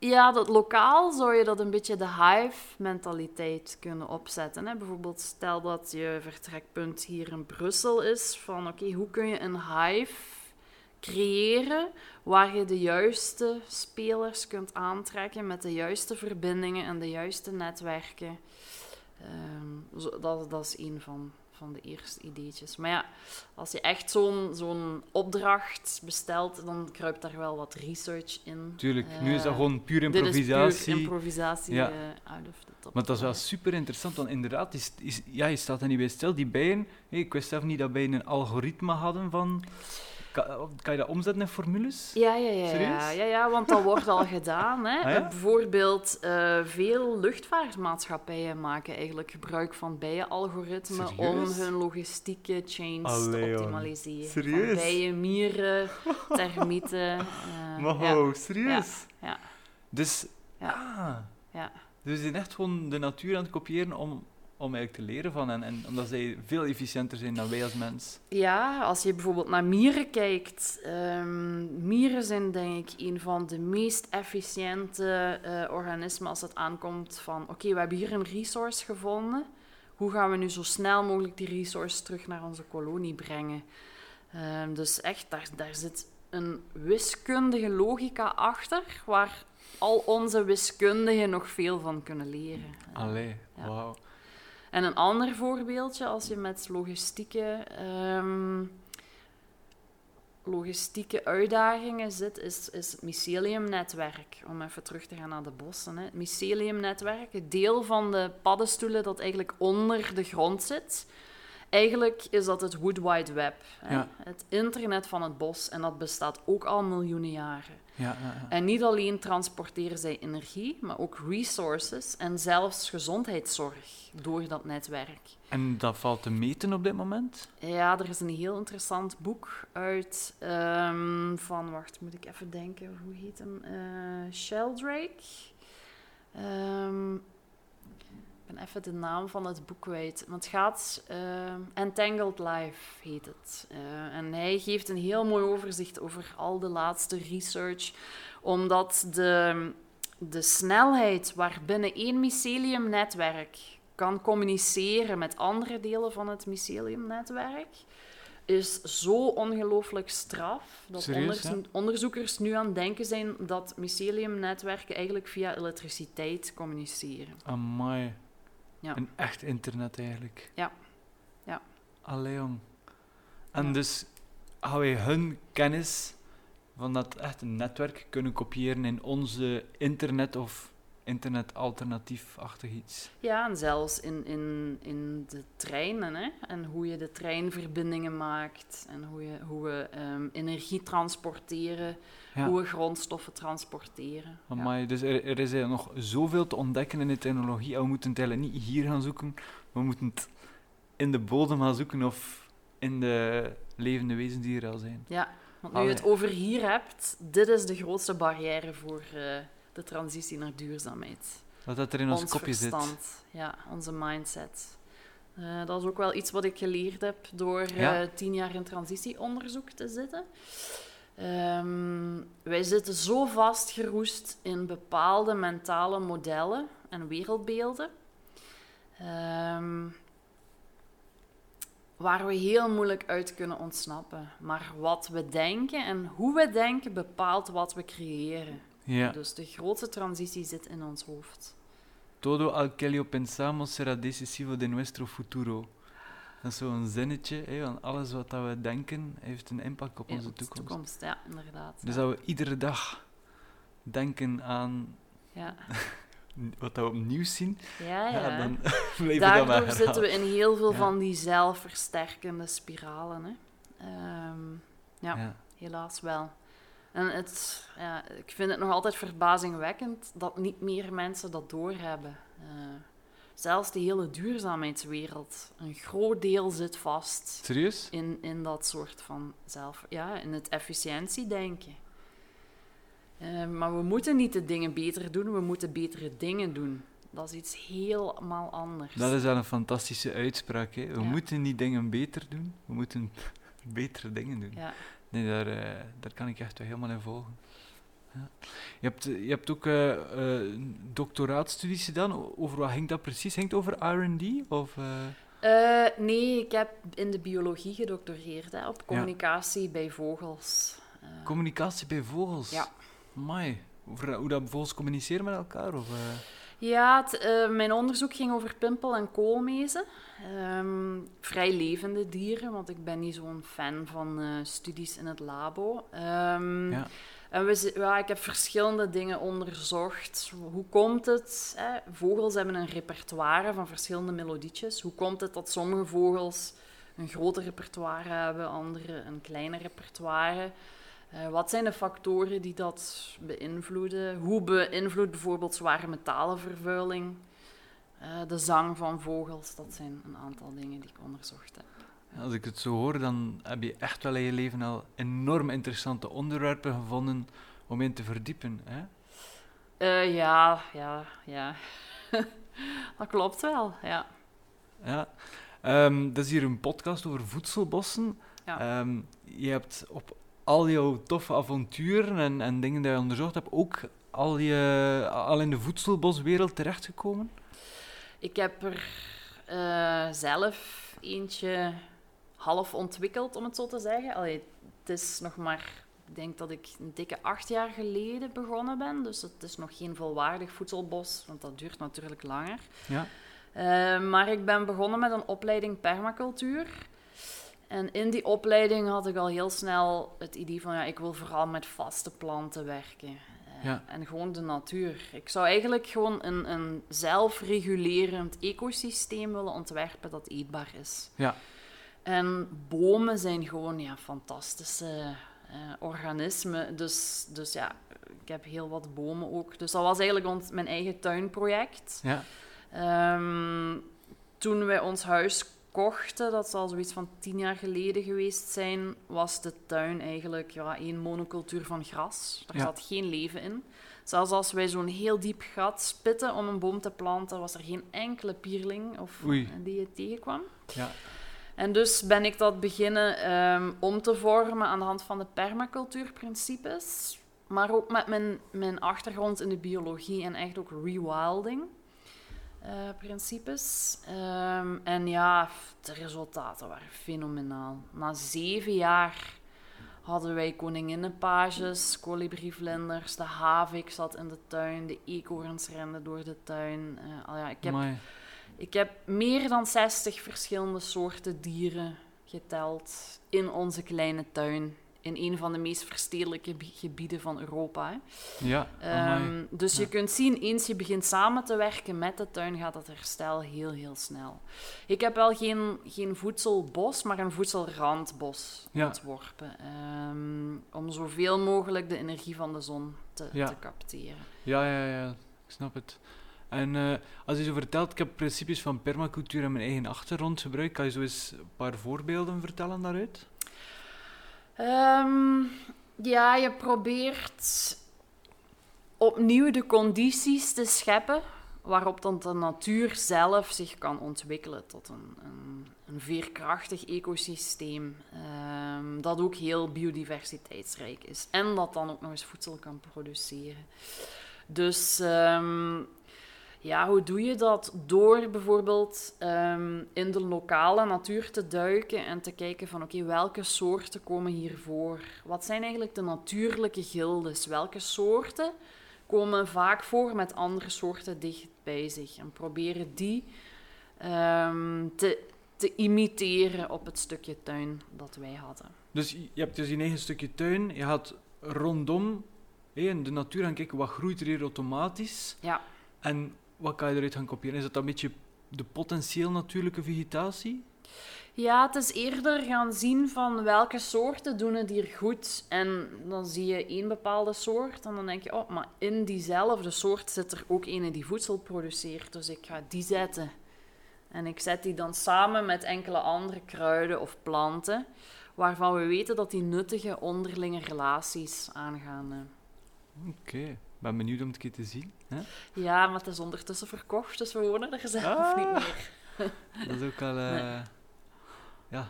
Ja, dat lokaal zou je dat een beetje de hive-mentaliteit kunnen opzetten. Hè? Bijvoorbeeld, stel dat je vertrekpunt hier in Brussel is, van oké, hoe kun je een hive creëren waar je de juiste spelers kunt aantrekken met de juiste verbindingen en de juiste netwerken. Ehm, dat, dat is een van, van de eerste ideetjes. Maar ja, als je echt zo'n zo'n opdracht bestelt, dan kruipt daar wel wat research in. Tuurlijk, nu is dat Eh, gewoon puur dit is puur improvisatie. improvisatie Ja. eh, out of the top. Maar dat is wel super interessant, want inderdaad, is, is, ja, je staat er niet bij stil. Die bijen, ik wist zelf niet dat bijen een algoritme hadden van... Kan, kan je dat omzetten in formules? Ja, ja, ja, ja, ja, ja, want dat wordt al gedaan. Hè. Ah, ja? Bijvoorbeeld, eh, veel luchtvaartmaatschappijen maken eigenlijk gebruik van bijenalgoritmen om hun logistieke chains Allee, te optimaliseren. Serieus? Van bijen, mieren, termieten. eh, Maar ja. oh, serieus? ja. Dus, Ja. ah. Ja. Dus ze zijn echt gewoon de natuur aan het kopiëren om, om eigenlijk te leren van hen. En omdat zij veel efficiënter zijn dan wij als mens. Ja, als je bijvoorbeeld naar mieren kijkt. ehm, mieren zijn denk ik een van de meest efficiënte eh, organismen als het aankomt van... Oké, we hebben hier een resource gevonden. Hoe gaan we nu zo snel mogelijk die resource terug naar onze kolonie brengen? Ehm, dus echt, daar, daar zit een wiskundige logica achter, waar al onze wiskundigen nog veel van kunnen leren. Allee, Ja. wauw. En een ander voorbeeldje, als je met logistieke, ehm, logistieke uitdagingen zit, is, is het myceliumnetwerk. Om even terug te gaan naar de bossen. Hè. Het myceliumnetwerk, het deel van de paddenstoelen dat eigenlijk onder de grond zit. Eigenlijk is dat het Wood Wide Web, hè. Ja. het internet van het bos. En dat bestaat ook al miljoenen jaren. Ja, ja. En niet alleen transporteren zij energie, maar ook resources en zelfs gezondheidszorg door dat netwerk. En dat valt te meten op dit moment? Ja, er is een heel interessant boek uit ehm, van, wacht, moet ik even denken, hoe heet hem? Eh, Sheldrake. Ehm, ben even de naam van het boek kwijt. Maar het gaat, ehm, Entangled Life heet het. Eh, en hij geeft een heel mooi overzicht over al de laatste research, omdat de, de snelheid waarbinnen één myceliumnetwerk kan communiceren met andere delen van het myceliumnetwerk is zo ongelooflijk straf dat Serieus, onderzoekers nu aan het denken zijn dat myceliumnetwerken eigenlijk via elektriciteit communiceren. Amai. Ja. Een echt internet eigenlijk. Ja. Ja. Allee, jong. En Ja. dus gaan wij hun kennis van dat echt een netwerk kunnen kopiëren in onze internet of internet-alternatief-achtig iets. Ja, en zelfs in, in, in de treinen, hè? en hoe je de treinverbindingen maakt, en hoe, je, hoe we ehm, energie transporteren, Ja. hoe we grondstoffen transporteren. Ja. Amai, dus er, er is nog zoveel te ontdekken in de technologie. En we moeten het eigenlijk niet hier gaan zoeken. We moeten het in de bodem gaan zoeken of in de levende wezens die er al zijn. Ja, want nu je het over hier hebt, dit is de grootste barrière voor eh, de transitie naar duurzaamheid. Wat dat er in ons, ons kopje zit. verstand, ja, onze mindset. Eh, dat is ook wel iets wat ik geleerd heb door eh, tien jaar in transitieonderzoek te zitten. Ehm, wij zitten zo vastgeroest in bepaalde mentale modellen en wereldbeelden, ehm, waar we heel moeilijk uit kunnen ontsnappen. Maar wat we denken en hoe we denken bepaalt wat we creëren. Ja. Dus de grootste transitie zit in ons hoofd. Todo aquello pensamos será decisivo de nuestro futuro. Dat is zo'n zinnetje, hè, want alles wat dat we denken heeft een impact op onze onze toekomst. Ja, inderdaad. Dus ja. dat we iedere dag denken aan Ja, wat we opnieuw zien, ja. ja. dan blijven we dat maar Daardoor zitten we in heel veel van die zelfversterkende spiralen. Hè. Ehm, Ja. helaas wel. En het, ja, ik vind het nog altijd verbazingwekkend dat niet meer mensen dat doorhebben. Eh zelfs de hele duurzaamheidswereld, een groot deel zit vast Serieus? in, in dat soort van zelf... Ja, in het efficiëntiedenken. Eh, maar we moeten niet de dingen beter doen, we moeten betere dingen doen. Dat is iets helemaal anders. Dat is wel een fantastische uitspraak. Hè. We Ja. moeten niet dingen beter doen, we moeten betere dingen doen. Ja. Nee, daar, eh, daar kan ik echt wel helemaal in volgen. Ja. Je, hebt, je hebt ook eh eh, doctoraatstudies gedaan. Over wat ging dat precies? Ging het over R&D? Of, eh, Eh, nee, ik heb in de biologie gedoctoreerd, hè, op communicatie bij vogels. Eh, communicatie bij vogels? Ja. Over hoe dat vogels communiceren met elkaar? Of, eh? Ja, het, eh, mijn onderzoek ging over pimpel- en koolmezen. Ehm, vrij levende dieren, want ik ben niet zo'n fan van eh, studies in het labo. Ehm, Ja. En we, ja, ik heb verschillende dingen onderzocht. Hoe komt het? Hè? Vogels hebben een repertoire van verschillende melodietjes. Hoe komt het dat sommige vogels een groter repertoire hebben, andere een kleiner repertoire? Eh, wat zijn de factoren die dat beïnvloeden? Hoe beïnvloedt bijvoorbeeld zware metalenvervuiling eh, de zang van vogels? Dat zijn een aantal dingen die ik onderzocht heb. Als ik het zo hoor, dan heb je echt wel in je leven al enorm interessante onderwerpen gevonden om in te verdiepen. Hè? Eh, ja, ja, ja. dat klopt wel, ja. Ja. Ehm, dat is hier een podcast over voedselbossen. Ja. Ehm, je hebt op al jouw toffe avonturen en, en dingen die je onderzocht hebt, ook al, je, al in de voedselboswereld terechtgekomen? Ik heb er eh, zelf eentje half ontwikkeld, om het zo te zeggen. Allee, het is nog maar ik denk dat ik een dikke acht jaar geleden begonnen ben. Dus het is nog geen volwaardig voedselbos, want dat duurt natuurlijk langer. Ja. Uh, maar ik ben begonnen met een opleiding permacultuur. En in die opleiding had ik al heel snel het idee van, ja, ik wil vooral met vaste planten werken. Ja. En gewoon de natuur. Ik zou eigenlijk gewoon een, een zelfregulerend ecosysteem willen ontwerpen dat eetbaar is. Ja. En bomen zijn gewoon ja, fantastische eh, organismen. Dus, dus ja, ik heb heel wat bomen ook. Dus dat was eigenlijk ons, mijn eigen tuinproject. Ja. Ehm, toen wij ons huis kochten, dat zal zoiets van tien jaar geleden geweest zijn, was de tuin eigenlijk ja, één monocultuur van gras. Ja. zat geen leven in. Zelfs als wij zo'n heel diep gat spitten om een boom te planten, was er geen enkele pierling of, Oei. die je tegenkwam. Ja. En dus ben ik dat beginnen ehm, om te vormen aan de hand van de permacultuurprincipes. Maar ook met mijn, mijn achtergrond in de biologie en echt ook rewilding. Eh, principes. Ehm, en ja, de resultaten waren fenomenaal. Na zeven jaar hadden wij koninginnenpages, kolibrievlinders, de havik zat in de tuin, de eekhoorns renden door de tuin. Eh, al ja, ik heb Amai. ik heb meer dan 60 verschillende soorten dieren geteld in onze kleine tuin. In een van de meest verstedelijke bi- gebieden van Europa. Hè. Ja. Ehm, dus je Ja. kunt zien, eens je begint samen te werken met de tuin, gaat het herstel heel, heel snel. Ik heb wel geen, geen voedselbos, maar een voedselrandbos Ja. ontworpen. ehm, om zoveel mogelijk de energie van de zon te, Ja. te capteren. Ja, ja, ja, ik snap het. En eh, als je zo vertelt, ik heb principes van permacultuur en mijn eigen achtergrond gebruikt. Kan je zo eens een paar voorbeelden vertellen daaruit? Ehm, ja, je probeert opnieuw de condities te scheppen waarop dan de natuur zelf zich kan ontwikkelen tot een, een, een veerkrachtig ecosysteem ehm, dat ook heel biodiversiteitsrijk is en dat dan ook nog eens voedsel kan produceren. Dus ehm, ja, hoe doe je dat? Door bijvoorbeeld ehm, in de lokale natuur te duiken en te kijken van oké, welke soorten komen hier voor? Wat zijn eigenlijk de natuurlijke gildes? Welke soorten komen vaak voor met andere soorten dicht bij zich? En proberen die ehm, te, te imiteren op het stukje tuin dat wij hadden. Dus je hebt dus je eigen stukje tuin, je gaat rondom hé, in de natuur gaan kijken wat groeit er hier automatisch Ja. en wat kan je eruit gaan kopiëren. Is dat dan een beetje de potentieel natuurlijke vegetatie? Ja, het is eerder gaan zien van welke soorten doen het hier goed. En dan zie je één bepaalde soort en dan denk je, oh, maar in diezelfde soort zit er ook een die voedsel produceert. Dus ik ga die zetten. En ik zet die dan samen met enkele andere kruiden of planten, waarvan we weten dat die nuttige onderlinge relaties aangaan. eh. Oké, ben benieuwd om het een keer te zien. Hè? Ja, maar het is ondertussen verkocht, dus we wonen er zelf Ah. niet meer. Dat is ook al... eh, Nee. Ja,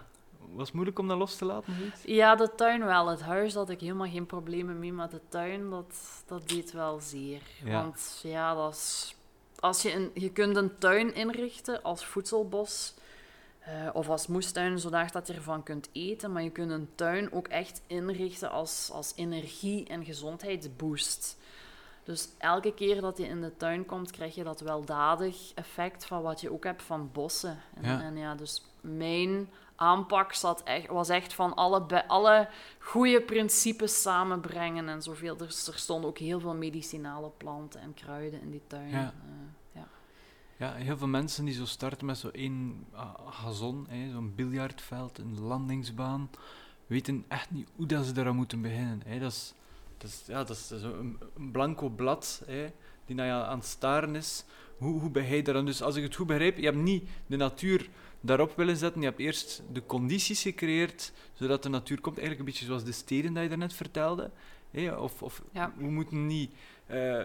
was moeilijk om dat los te laten, zoiets? Ja, de tuin wel. Het huis had ik helemaal geen problemen mee, maar de tuin, dat, dat deed wel zeer. Ja. Want ja, dat is, als je, een, je kunt een tuin inrichten als voedselbos eh, of als moestuin, zodat je ervan kunt eten. Maar je kunt een tuin ook echt inrichten als, als energie- en gezondheidsboost. Dus elke keer dat je in de tuin komt, krijg je dat weldadig effect van wat je ook hebt van bossen. En Ja. en ja dus mijn aanpak zat echt, was echt van alle, alle goede principes samenbrengen en zoveel. Dus er stonden ook heel veel medicinale planten en kruiden in die tuin. Ja. Eh, ja. Ja, heel veel mensen die zo starten met zo'n één ah, gazon, hè, zo'n biljartveld, een landingsbaan, weten echt niet hoe dat ze daaraan moeten beginnen. Hè. Dat is, is, ja, dat is een, een blanco blad hè, die naar je aan het staren is. Hoe, hoe ben jij daaraan? Dus als ik het goed begrijp, je hebt niet de natuur daarop willen zetten, je hebt eerst de condities gecreëerd, zodat de natuur komt. Eigenlijk een beetje zoals de steden dat je daarnet vertelde. Hè. Of, of Ja. we moeten niet... eh,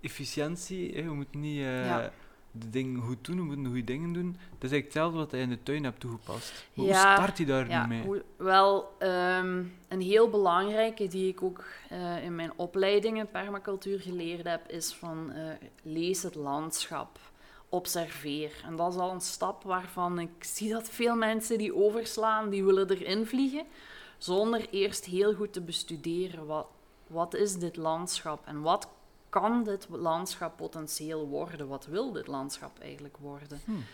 efficiëntie, hè, we moeten niet eh, Ja. De dingen goed doen, we moeten goede dingen doen. Dat is eigenlijk hetzelfde wat je in de tuin hebt toegepast. Maar Ja, hoe start je daar Ja, nu mee? hoe- wel, ehm, een heel belangrijke die ik ook eh, in mijn opleidingen permacultuur geleerd heb, is van eh, lees het landschap, observeer. En dat is al een stap waarvan ik zie dat veel mensen die overslaan, die willen erin vliegen. zonder eerst heel goed te bestuderen wat, wat is dit landschap en wat kan dit landschap potentieel worden? Wat wil dit landschap eigenlijk worden? Hmm.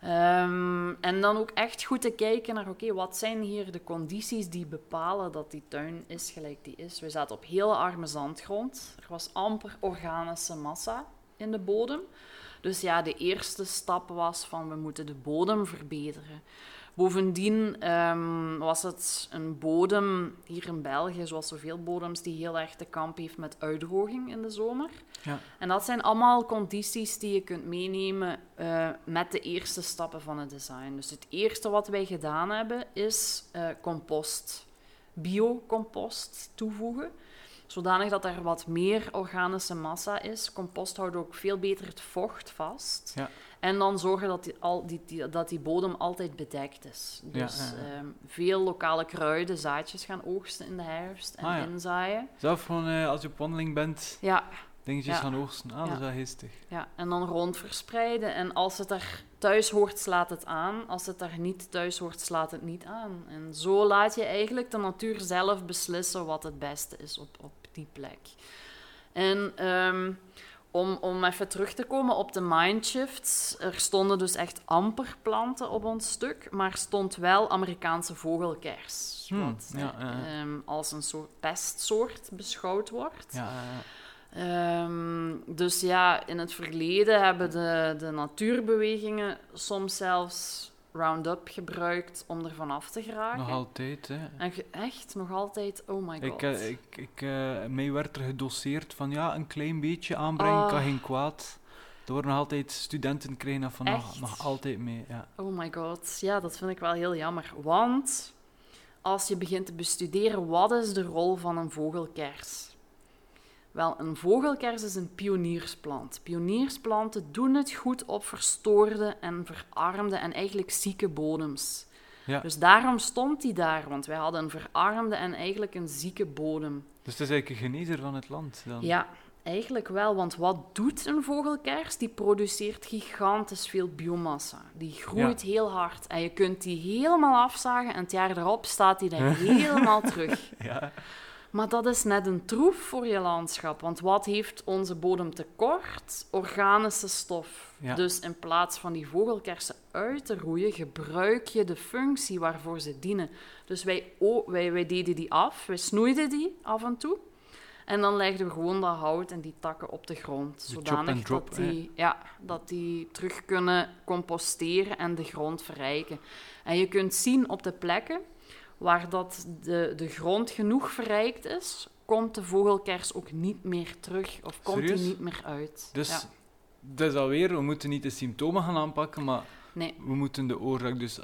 Ehm, en dan ook echt goed te kijken naar, oké, wat zijn hier de condities die bepalen dat die tuin is gelijk die is. We zaten op hele arme zandgrond. Er was amper organische massa in de bodem. Dus ja, de eerste stap was van, we moeten de bodem verbeteren. Bovendien ehm, was het een bodem hier in België, zoals zoveel bodems, die heel erg te kamp heeft met uitdroging in de zomer. Ja. En dat zijn allemaal condities die je kunt meenemen eh, met de eerste stappen van het design. Dus het eerste wat wij gedaan hebben is uh, compost, biocompost toevoegen. Zodanig dat er wat meer organische massa is. Compost houdt ook veel beter het vocht vast. Ja. En dan zorgen dat die, al, die, die, dat die bodem altijd bedekt is. Dus Ja, ja, ja. ehm, veel lokale kruiden, zaadjes gaan oogsten in de herfst en Ah, inzaaien. Zelf gewoon eh, als je op wandeling bent, Ja, dingetjes Ja. gaan oogsten. Ah, dat is wel geestig. ja, en dan rond verspreiden. En als het er thuis hoort, slaat het aan. Als het er niet thuis hoort, slaat het niet aan. En zo laat je eigenlijk de natuur zelf beslissen wat het beste is op, op die plek. En ehm, om, om even terug te komen op de mindshifts. Er stonden dus echt amper planten op ons stuk, maar stond wel Amerikaanse vogelkers. Hmm, Wat ja. ehm, als een soort pestsoort beschouwd wordt. Ja, Ehm, dus ja, in het verleden hebben de, de natuurbewegingen soms zelfs Roundup gebruikt om er vanaf te geraken. nog altijd. Hè. En ge- echt, nog altijd, oh my god. Ik, eh, ik, ik, eh, mij werd er gedoseerd van ja, een klein beetje aanbrengen Oh. kan geen kwaad. Er worden nog altijd studenten krijgen dat van nog, nog altijd mee. Ja. Oh my god, ja, dat vind ik wel heel jammer. Want als je begint te bestuderen, wat is de rol van een vogelkers? Wel, een vogelkers is een pioniersplant. Pioniersplanten doen het goed op verstoorde en verarmde en eigenlijk zieke bodems. Ja. Dus daarom stond die daar, want wij hadden een verarmde en eigenlijk een zieke bodem. Dus het is eigenlijk een genezer van het land. Dan. Ja, eigenlijk wel, want wat doet een vogelkers? Die produceert gigantisch veel biomassa. Die groeit heel hard en je kunt die helemaal afzagen en het jaar erop staat die daar helemaal terug. Ja. Maar dat is net een troef voor je landschap, want wat heeft onze bodem tekort? Organische stof. Ja. Dus in plaats van die vogelkersen uit te roeien, gebruik je de functie waarvoor ze dienen. Dus wij, wij, wij deden die af, wij snoeiden die af en toe. En dan legden we gewoon dat hout en die takken op de grond. De Zodanig drop, dat, die, ja, dat die terug kunnen composteren en de grond verrijken. En je kunt zien op de plekken waar dat de, de grond genoeg verrijkt is, komt de vogelkers ook niet meer terug of komt die Serieus? niet meer uit. Dus Ja. dat is alweer, we moeten niet de symptomen gaan aanpakken, maar Nee, we moeten de oorzaak. Dus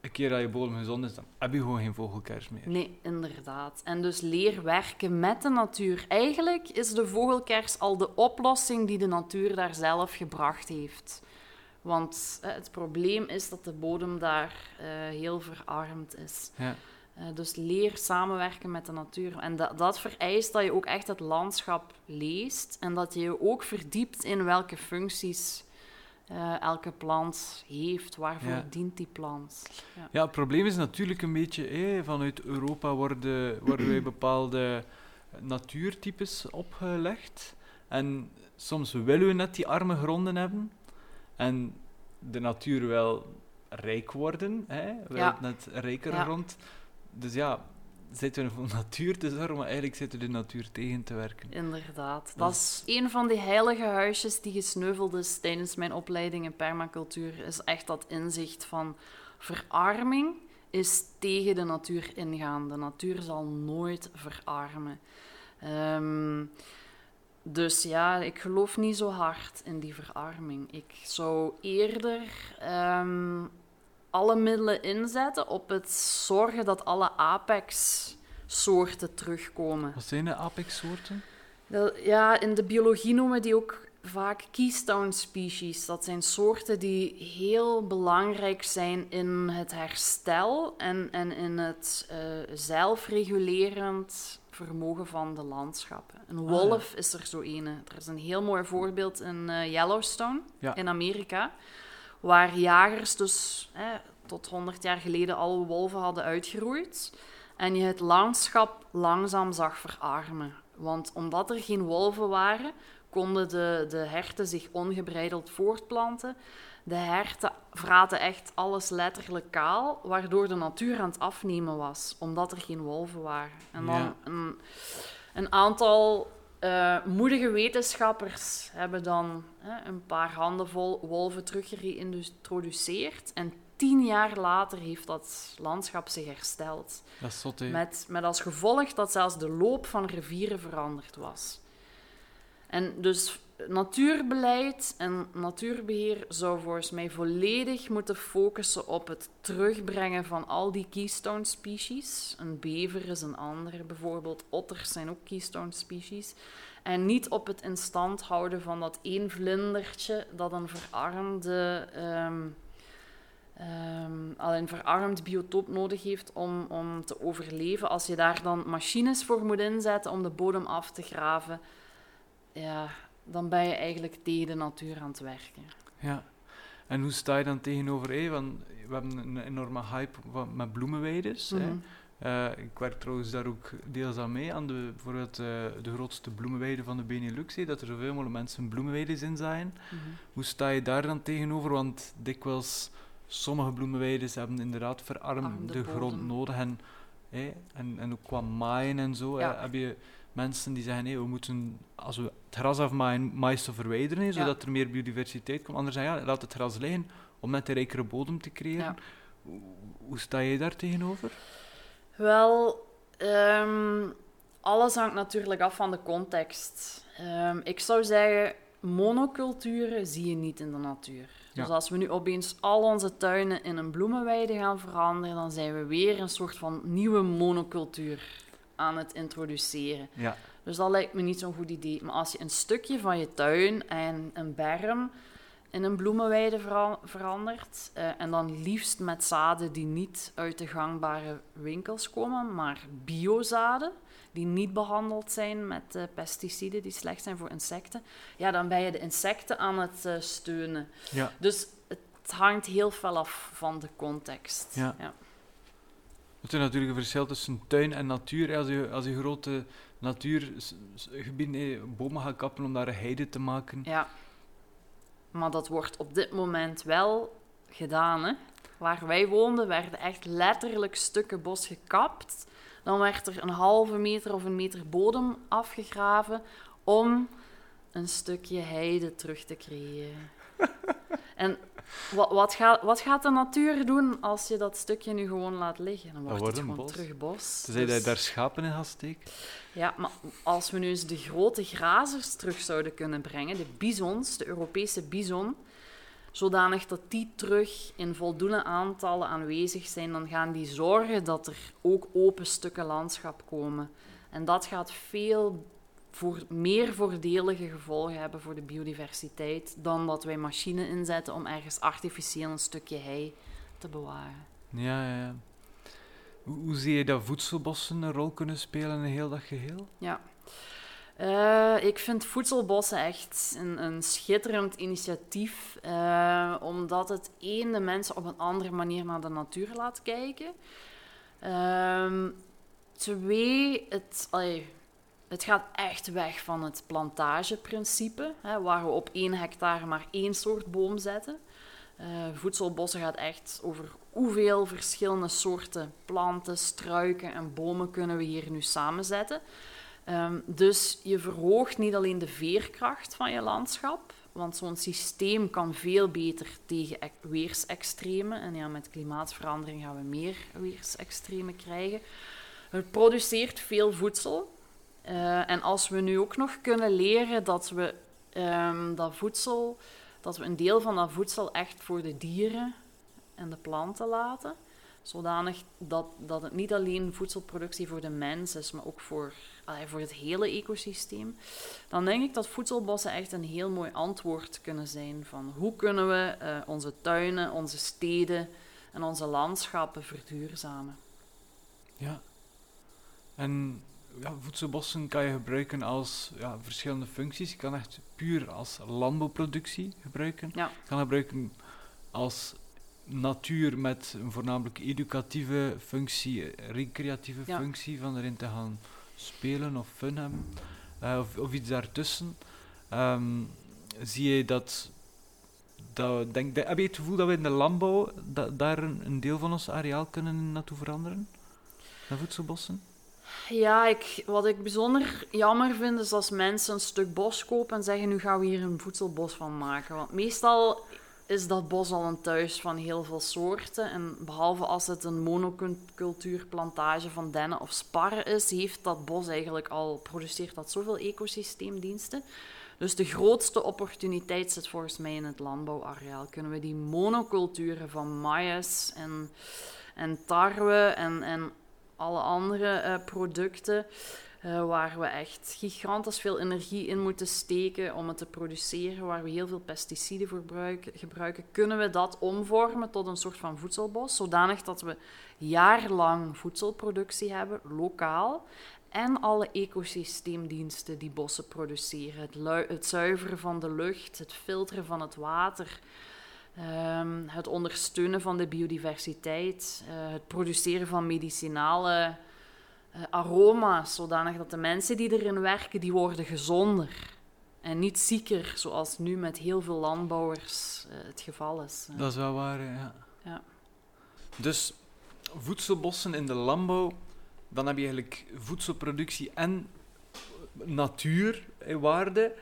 een keer dat je bodem gezond is, dan heb je gewoon geen vogelkers meer. nee, inderdaad. En dus leer werken met de natuur. Eigenlijk is de vogelkers al de oplossing die de natuur daar zelf gebracht heeft. Want eh, het probleem is dat de bodem daar eh, heel verarmd is. Ja. Eh, dus leer samenwerken met de natuur. En dat, dat vereist dat je ook echt het landschap leest en dat je je ook verdiept in welke functies elke plant heeft, waarvoor Ja. dient die plant. Ja. Ja, het probleem is natuurlijk een beetje, vanuit Europa worden, worden wij bepaalde natuurtypes opgelegd. En soms willen we net die arme gronden hebben. En de natuur wil rijk worden, hè? wil Ja. net rijker Ja. grond. Dus ja, zitten we voor natuur te zorgen, maar eigenlijk zitten we de natuur tegen te werken. Inderdaad. Dat is een van die heilige huisjes die gesneuveld is tijdens mijn opleiding in permacultuur. Is echt dat inzicht van verarming is tegen de natuur ingaan. De natuur zal nooit verarmen. Ehm, dus ja, ik geloof niet zo hard in die verarming. Ik zou eerder ehm, alle middelen inzetten op het zorgen dat alle apex-soorten terugkomen. Wat zijn de apex-soorten? Ja, in de biologie noemen die ook vaak keystone species. Dat zijn soorten die heel belangrijk zijn in het herstel en, en in het eh, zelfregulerend vermogen van de landschappen. Een Ah, wolf is er zo ene. Er is een heel mooi voorbeeld in eh, Yellowstone Ja. in Amerika, waar jagers dus eh, tot 100 jaar geleden alle wolven hadden uitgeroeid. en je het landschap langzaam zag verarmen. Want omdat er geen wolven waren, konden de, de herten zich ongebreideld voortplanten. De herten vraten echt alles letterlijk kaal, waardoor de natuur aan het afnemen was, omdat er geen wolven waren. En dan Ja. een, een aantal eh, moedige wetenschappers hebben dan hè, een paar handenvol wolven terug geïntroduceerd. En tien jaar later heeft dat landschap zich hersteld. Dat is zot, hè. Met, met als gevolg dat zelfs de loop van rivieren veranderd was. En dus natuurbeleid en natuurbeheer zou volgens mij volledig moeten focussen op het terugbrengen van al die keystone species. Een bever is een andere, bijvoorbeeld otters zijn ook keystone species. En niet op het in stand houden van dat één vlindertje dat een verarmde, een verarmd biotoop nodig heeft om, om te overleven. Als je daar dan machines voor moet inzetten om de bodem af te graven, ja, dan ben je eigenlijk tegen de natuur aan het werken. Ja. En hoe sta je dan tegenover, hé, want we hebben een enorme hype met bloemenweides. hè. Mhm. Eh, ik werk trouwens daar ook deels aan mee, aan de, bijvoorbeeld eh, de grootste bloemenweide van de Benelux, dat er zoveel mogelijk mensen bloemenweides in zijn. Mhm. Hoe sta je daar dan tegenover? Want dikwijls, sommige bloemenweides hebben inderdaad verarmde Armde grond nodig. En, hè, en, en ook qua maaien en zo, heb je mensen die zeggen, hé, we moeten, als we het gras afmaaien, mais te verwijderen, Ja. zodat er meer biodiversiteit komt. Anderen zeggen, ja, laat het gras liggen om net een rijkere bodem te creëren. Ja. Hoe, sta je daar tegenover? Wel, ehm, alles hangt natuurlijk af van de context. Ehm, ik zou zeggen, monoculturen zie je niet in de natuur. Ja. Dus als we nu opeens al onze tuinen in een bloemenweide gaan veranderen, dan zijn we weer een soort van nieuwe monocultuur aan het introduceren. Ja. Dus dat lijkt me niet zo'n goed idee. Maar als je een stukje van je tuin en een berm in een bloemenweide vera- verandert, eh, en dan liefst met zaden die niet uit de gangbare winkels komen, maar biozaden, die niet behandeld zijn met eh, pesticiden die slecht zijn voor insecten, ja, dan ben je de insecten aan het eh, steunen. Ja. Dus het hangt heel veel af van de context. Ja. ja. Er is natuurlijk een verschil tussen tuin en natuur. Als je, als je grote natuurgebieden, bomen gaat kappen om daar een heide te maken. Ja. Maar dat wordt op dit moment wel gedaan. Hè? Waar wij woonden werden echt letterlijk stukken bos gekapt. Dan werd er een halve meter of een meter bodem afgegraven om een stukje heide terug te creëren. En wat, wat, gaat, wat gaat de natuur doen als je dat stukje nu gewoon laat liggen? Dan wordt wordt het gewoon bos. terug bos. Tenzij dat Dus- je daar schapen in gaat steken. ja, maar als we nu eens de grote grazers terug zouden kunnen brengen, de bisons, de Europese bison, zodanig dat die terug in voldoende aantallen aanwezig zijn, dan gaan die zorgen dat er ook open stukken landschap komen. En dat gaat veel voor, meer voordelige gevolgen hebben voor de biodiversiteit dan dat wij machines inzetten om ergens artificieel een stukje hei te bewaren. Ja, ja, ja. Hoe, hoe zie je dat voedselbossen een rol kunnen spelen in heel dat geheel? Ja. Eh, ik vind voedselbossen echt een, een schitterend initiatief, eh, omdat het één de mensen op een andere manier naar de natuur laat kijken. Ehm, twee, het, allee, het gaat echt weg van het plantageprincipe, hè, waar we op één hectare maar één soort boom zetten. Eh, voedselbossen gaat echt over hoeveel verschillende soorten planten, struiken en bomen kunnen we hier nu samenzetten. Ehm, dus je verhoogt niet alleen de veerkracht van je landschap, want zo'n systeem kan veel beter tegen e- weersextremen. En ja, met klimaatverandering gaan we meer weersextremen krijgen. Het produceert veel voedsel. Eh, en als we nu ook nog kunnen leren dat we ehm, dat voedsel, dat we een deel van dat voedsel echt voor de dieren en de planten laten, zodanig dat, dat het niet alleen voedselproductie voor de mens is, maar ook voor, voor het hele ecosysteem, dan denk ik dat voedselbossen echt een heel mooi antwoord kunnen zijn van hoe kunnen we eh, onze tuinen, onze steden en onze landschappen verduurzamen. Ja. En ja, voedselbossen kan je gebruiken als ja, verschillende functies. Je kan echt puur als landbouwproductie gebruiken. Ja. Je kan gebruiken als natuur met een voornamelijk educatieve functie, recreatieve Ja. functie, van erin te gaan spelen of fun hebben, eh, of, of iets daartussen. Ehm, zie je dat, dat denk, heb je het gevoel dat we in de landbouw da- daar een, een deel van ons areaal kunnen naartoe veranderen? Naar voedselbossen? Ja, ik, wat ik bijzonder jammer vind is als mensen een stuk bos kopen en zeggen nu gaan we hier een voedselbos van maken. Want meestal is dat bos al een thuis van heel veel soorten. En behalve als het een monocultuurplantage van dennen of sparren is, heeft dat bos eigenlijk al, produceert dat zoveel ecosysteemdiensten. Dus de grootste opportuniteit zit volgens mij in het landbouwareaal. Kunnen we die monoculturen van maïs en, en tarwe en, en alle andere eh, producten, eh, waar we echt gigantisch veel energie in moeten steken om het te produceren, waar we heel veel pesticiden voor gebruiken, gebruiken, kunnen we dat omvormen tot een soort van voedselbos, zodanig dat we jaarlang voedselproductie hebben, lokaal, en alle ecosysteemdiensten die bossen produceren. Het, het zuiveren van de lucht, het filteren van het water, ehm, het ondersteunen van de biodiversiteit, eh, het produceren van medicinale eh, aroma's, zodanig dat de mensen die erin werken, die worden gezonder. En niet zieker, zoals nu met heel veel landbouwers eh, het geval is. Dat is wel waar, ja. Ja. Dus voedselbossen in de landbouw, dan heb je eigenlijk voedselproductie en natuur in waarde.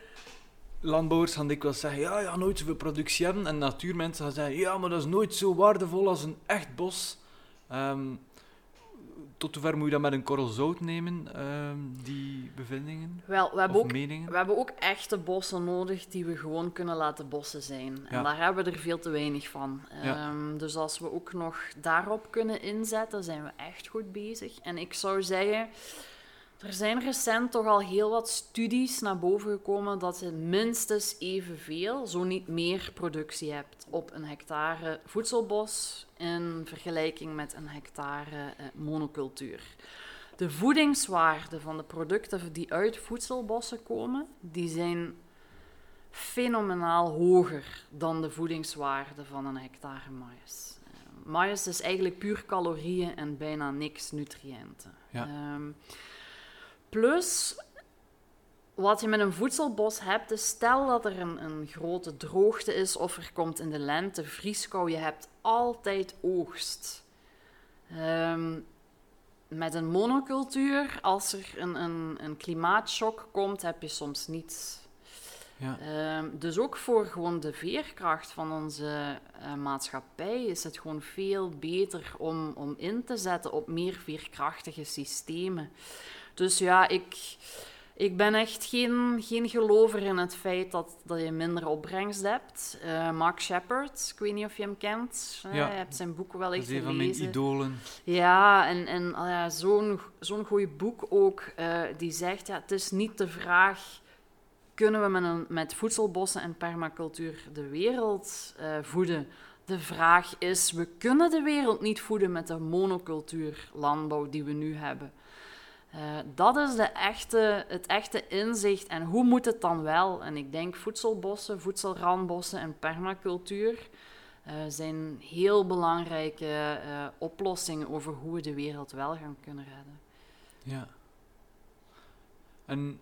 Landbouwers gaan dikwijls zeggen, ja, ja, nooit zoveel productie hebben. En natuurmensen gaan zeggen, ja, maar dat is nooit zo waardevol als een echt bos. Ehm, tot hoever moet je dat met een korrel zout nemen, ehm, die bevindingen Wel, we hebben of ook meningen? We hebben ook echte bossen nodig die we gewoon kunnen laten bossen zijn. En Ja. daar hebben we er veel te weinig van. Ja. Ehm, dus als we ook nog daarop kunnen inzetten, zijn we echt goed bezig. En ik zou zeggen, er zijn recent toch al heel wat studies naar boven gekomen dat je minstens evenveel, zo niet meer, productie hebt op een hectare voedselbos in vergelijking met een hectare eh, monocultuur. De voedingswaarde van de producten die uit voedselbossen komen, die zijn fenomenaal hoger dan de voedingswaarde van een hectare maïs. Eh, maïs is eigenlijk puur calorieën en bijna niks nutriënten. Ja. Ehm, plus, wat je met een voedselbos hebt, is stel dat er een, een grote droogte is of er komt in de lente vrieskou, je hebt altijd oogst. Ehm, met een monocultuur, als er een, een, een klimaatshock komt, heb je soms niets. Ja. Ehm, dus ook voor gewoon de veerkracht van onze eh, maatschappij is het gewoon veel beter om, om in te zetten op meer veerkrachtige systemen. Dus ja, ik, ik ben echt geen, geen gelover in het feit dat, dat je minder opbrengst hebt. Eh, Mark Shepard, ik weet niet of je hem kent. Eh, Ja. Je hebt zijn boek Dat wellicht is een van mijn gelezen. idolen. Ja, en, en ah ja, zo'n zo'n goed boek ook, eh, die zegt, ja, het is niet de vraag, kunnen we met, een, met voedselbossen en permacultuur de wereld voeden? De vraag is, we kunnen de wereld niet voeden met de monocultuur landbouw die we nu hebben. Eh, dat is de echte, het echte inzicht. En hoe moet het dan wel? En ik denk voedselbossen, voedselrandbossen en permacultuur eh, zijn heel belangrijke eh, oplossingen over hoe we de wereld wel gaan kunnen redden. Ja. En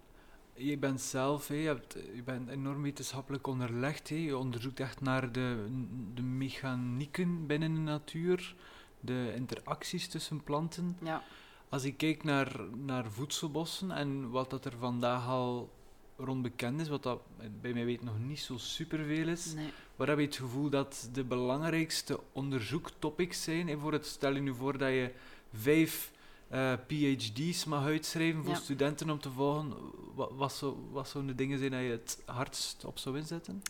je bent zelf, je, hebt, je bent enorm wetenschappelijk onderlegd. Je onderzoekt echt naar de, de mechanieken binnen de natuur, de interacties tussen planten. Ja. Als ik kijk naar, naar voedselbossen en wat dat er vandaag al rond bekend is, wat dat bij mij weet nog niet zo superveel is, Nee. Waar heb je het gevoel dat de belangrijkste onderzoektopics zijn? En voor het, stel je nu voor dat je vijf eh, PhD's mag uitschrijven voor Ja. studenten om te volgen. Wat, wat, zou, wat de dingen zijn dat je het hardst op zou inzetten?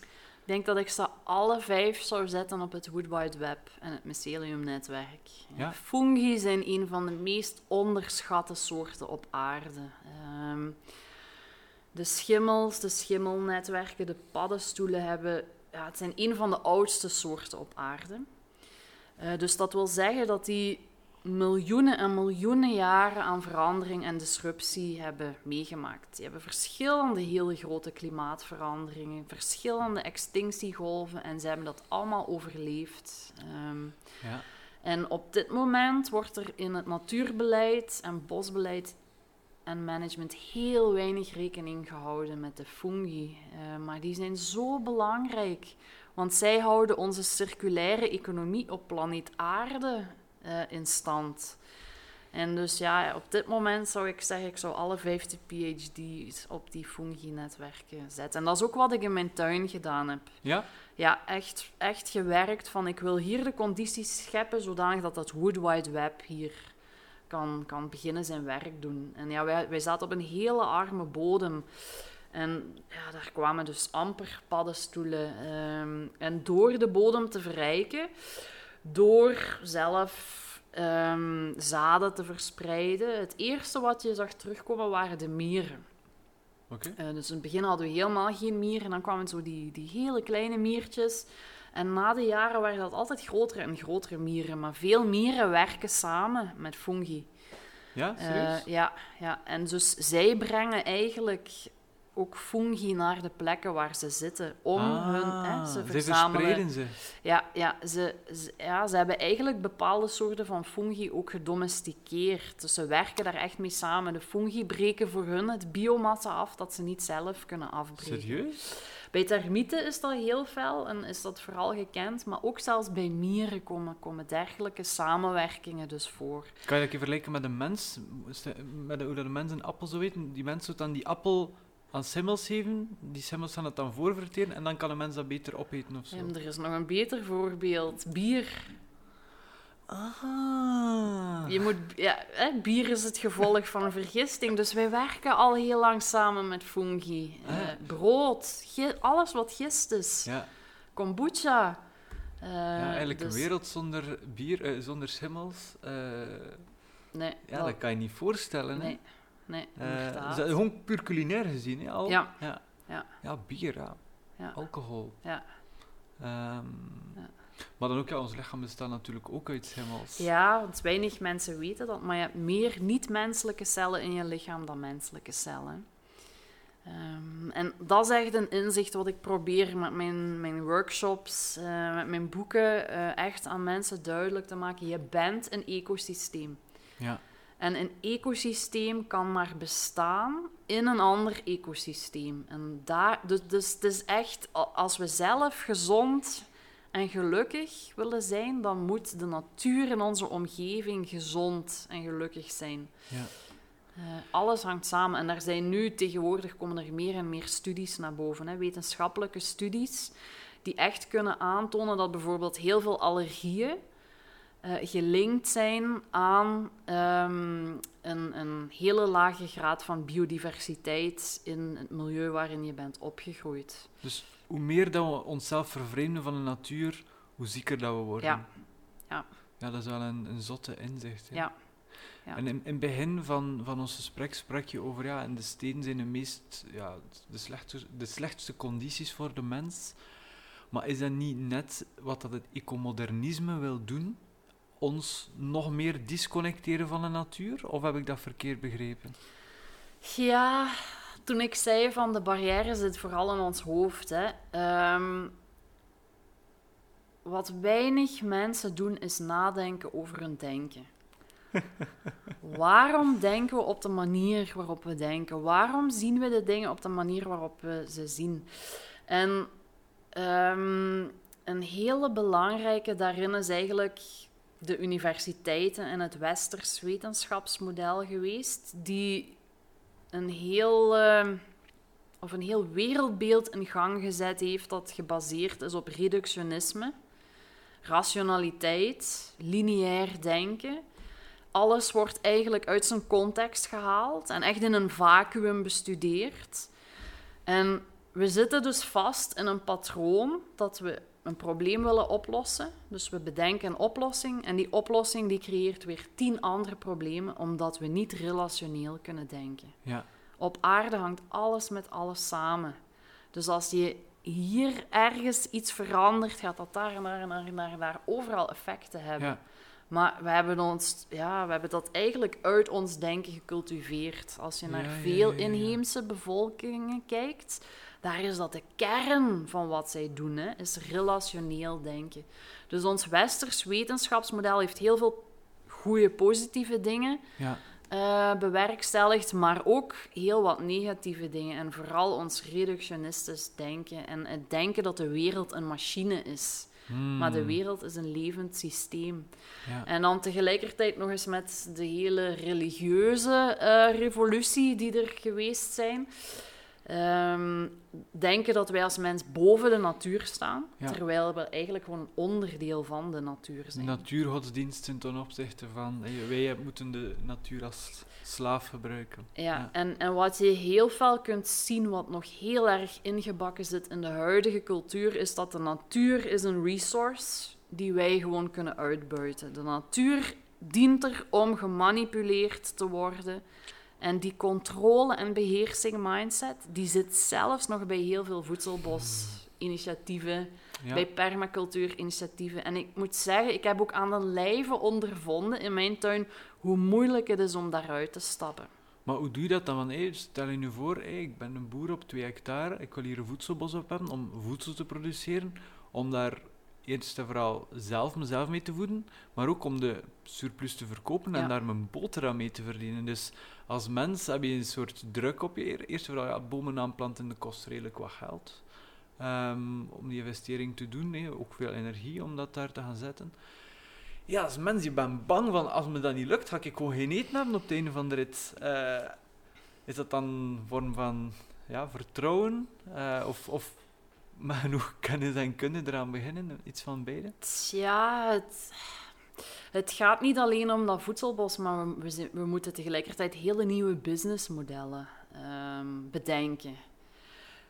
Ik denk dat ik ze alle vijf zou zetten op het Wood Wide Web en het myceliumnetwerk. Ja. Fungi zijn een van de meest onderschatte soorten op aarde. Ehm, de schimmels, de schimmelnetwerken, de paddenstoelen hebben... Ja, het zijn een van de oudste soorten op aarde. Eh, dus dat wil zeggen dat die miljoenen en miljoenen jaren aan verandering en disruptie hebben meegemaakt. Die hebben verschillende hele grote klimaatveranderingen, verschillende extinctiegolven en ze hebben dat allemaal overleefd. Ehm, Ja. en op dit moment wordt er in het natuurbeleid en bosbeleid en management heel weinig rekening gehouden met de fungi. Eh, maar die zijn zo belangrijk, want zij houden onze circulaire economie op planeet Aarde eh, in stand. En dus ja, op dit moment zou ik zeggen, ik zou alle 50 PhD's op die fungi-netwerken zetten. En dat is ook wat ik in mijn tuin gedaan heb Ja? ja, echt, echt gewerkt van ik wil hier de condities scheppen zodanig dat dat Wood Wide Web hier kan, kan beginnen zijn werk doen. En ja, wij, wij zaten op een hele arme bodem. En ja, daar kwamen dus amper paddenstoelen. ehm, en door de bodem te verrijken, door zelf ehm, zaden te verspreiden, het eerste wat je zag terugkomen waren de mieren. Oké. Eh, dus in het begin hadden we helemaal geen mieren. En dan kwamen zo die, die hele kleine miertjes. En na de jaren waren dat altijd grotere en grotere mieren. Maar veel mieren werken samen met fungi. Ja, Eh, serieus? ja, ja, en dus zij brengen eigenlijk ook fungi naar de plekken waar ze zitten. Om hun... Hè, Ah, ze verzamelen... verspreiden ze. Ja, ja, ze, ze- ja, ze hebben eigenlijk bepaalde soorten van fungi ook gedomesticeerd. Dus ze werken daar echt mee samen. De fungi breken voor hun het biomassa af dat ze niet zelf kunnen afbreken. Serieus? Bij termieten is dat heel fel en is dat vooral gekend, maar ook zelfs bij mieren komen, komen dergelijke samenwerkingen dus voor. Kan je dat even vergelijken met een mens? Met hoe dat een mens een appel zou eten? Die mens zou dan die appel aan schimmels geven, die schimmels gaan het dan voorverteren en dan kan een mens dat beter opeten of zo. En er is nog een beter voorbeeld. Bier. Ah. Je moet, ja, hè, bier is het gevolg van een vergisting. Dus wij werken al heel lang samen met fungi. Eh, Ah. brood, gi- alles wat gist is. Ja, Kombucha. Eh, ja, eigenlijk dus- een wereld zonder bier, eh, zonder schimmels. eh, Nee, ja, dat- dat kan je niet voorstellen. hè. Nee, dat gewoon puur culinair gezien, hè, al? Ja. Ja, Ja. Ja, bier, ja. Ja. Alcohol. Ja. Ehm, Ja. Maar dan ook, ja, ons lichaam bestaat natuurlijk ook uit schimmels. Ja, want weinig mensen weten dat, maar je hebt meer niet-menselijke cellen in je lichaam dan menselijke cellen. Ehm, en dat is echt een inzicht wat ik probeer met mijn, mijn workshops, eh, met mijn boeken, eh, echt aan mensen duidelijk te maken. Je bent een ecosysteem. Ja. En een ecosysteem kan maar bestaan in een ander ecosysteem. En daar, dus, dus het is echt, als we zelf gezond en gelukkig willen zijn, dan moet de natuur in onze omgeving gezond en gelukkig zijn. Ja. Eh, alles hangt samen en daar zijn nu tegenwoordig komen er meer en meer studies naar boven, hè, wetenschappelijke studies, die echt kunnen aantonen dat bijvoorbeeld heel veel allergieën eh, gelinkt zijn aan ehm, een, een hele lage graad van biodiversiteit in het milieu waarin je bent opgegroeid. Dus hoe meer dat we onszelf vervreemden van de natuur, hoe zieker dat we worden. Ja. Ja. Ja, dat is wel een, een zotte inzicht. hè. Ja. Ja. En in, in het begin van, van ons gesprek sprak je over, ja, in de steden zijn de meest, ja, de slechtste, de slechtste condities voor de mens. Maar is dat niet net wat dat het ecomodernisme wil doen? Ons nog meer disconnecteren van de natuur? Of heb ik dat verkeerd begrepen? Ja, toen ik zei van de barrière zit vooral in ons hoofd. Hè. Ehm, wat weinig mensen doen is nadenken over hun denken. Waarom denken we op de manier waarop we denken? Waarom zien we de dingen op de manier waarop we ze zien? En ehm, een hele belangrijke daarin is eigenlijk de universiteiten en het westers wetenschapsmodel geweest, die een heel, eh, of een heel wereldbeeld in gang gezet heeft dat gebaseerd is op reductionisme, rationaliteit, lineair denken. Alles wordt eigenlijk uit zijn context gehaald en echt in een vacuüm bestudeerd. En we zitten dus vast in een patroon dat we een probleem willen oplossen. Dus we bedenken een oplossing en die oplossing die creëert weer tien andere problemen omdat we niet relationeel kunnen denken. Ja. Op aarde hangt alles met alles samen. Dus als je hier ergens iets verandert, gaat dat daar en daar en daar en daar, daar overal effecten hebben. Ja. Maar we hebben, ons, ja, we hebben dat eigenlijk uit ons denken gecultiveerd. Als je naar Ja, veel inheemse bevolkingen kijkt, daar is dat de kern van wat zij doen, hè, is relationeel denken. Dus ons westers wetenschapsmodel heeft heel veel goede, positieve dingen Ja, eh, bewerkstelligd, maar ook heel wat negatieve dingen. En vooral ons reductionistisch denken en het denken dat de wereld een machine is. Maar de Hmm, wereld is een levend systeem. ja. En dan tegelijkertijd nog eens met de hele religieuze eh, revolutie die er geweest zijn. Ehm, denken dat wij als mens boven de natuur staan, Ja. terwijl we eigenlijk gewoon een onderdeel van de natuur zijn. Natuurgodsdiensten ten opzichte van wij moeten de natuur als slaaf gebruiken. Ja, Ja. En, en wat je heel fel kunt zien, wat nog heel erg ingebakken zit in de huidige cultuur, is dat de natuur is een resource die wij gewoon kunnen uitbuiten. De natuur dient er om gemanipuleerd te worden. En die controle- en beheersing mindset, die zit zelfs nog bij heel veel voedselbos-initiatieven, Ja. bij permacultuur-initiatieven. En ik moet zeggen, ik heb ook aan de lijve ondervonden in mijn tuin hoe moeilijk het is om daaruit te stappen. Maar hoe doe je dat dan? Want, hey, stel je nu voor, hey, ik ben een boer op 2 hectare, ik wil hier een voedselbos op hebben om voedsel te produceren, om daar eerst en vooral zelf mezelf mee te voeden, maar ook om de surplus te verkopen en Ja. daar mijn boterham mee te verdienen. Dus als mens heb je een soort druk op je. Eerst en vooral, ja, bomen aanplanten kost redelijk wat geld. ehm, om die investering te doen, ook veel energie om dat daar te gaan zetten. Ja, als mens, je bent bang van als me dat niet lukt, ga ik gewoon geen eten hebben op het einde van de rit. Eh, is dat dan een vorm van ja, vertrouwen? Eh, of, of met genoeg kennis en kunnen eraan beginnen? Iets van beide? Ja, het, het gaat niet alleen om dat voedselbos, maar we, we, zijn- we moeten tegelijkertijd hele nieuwe businessmodellen ehm, bedenken.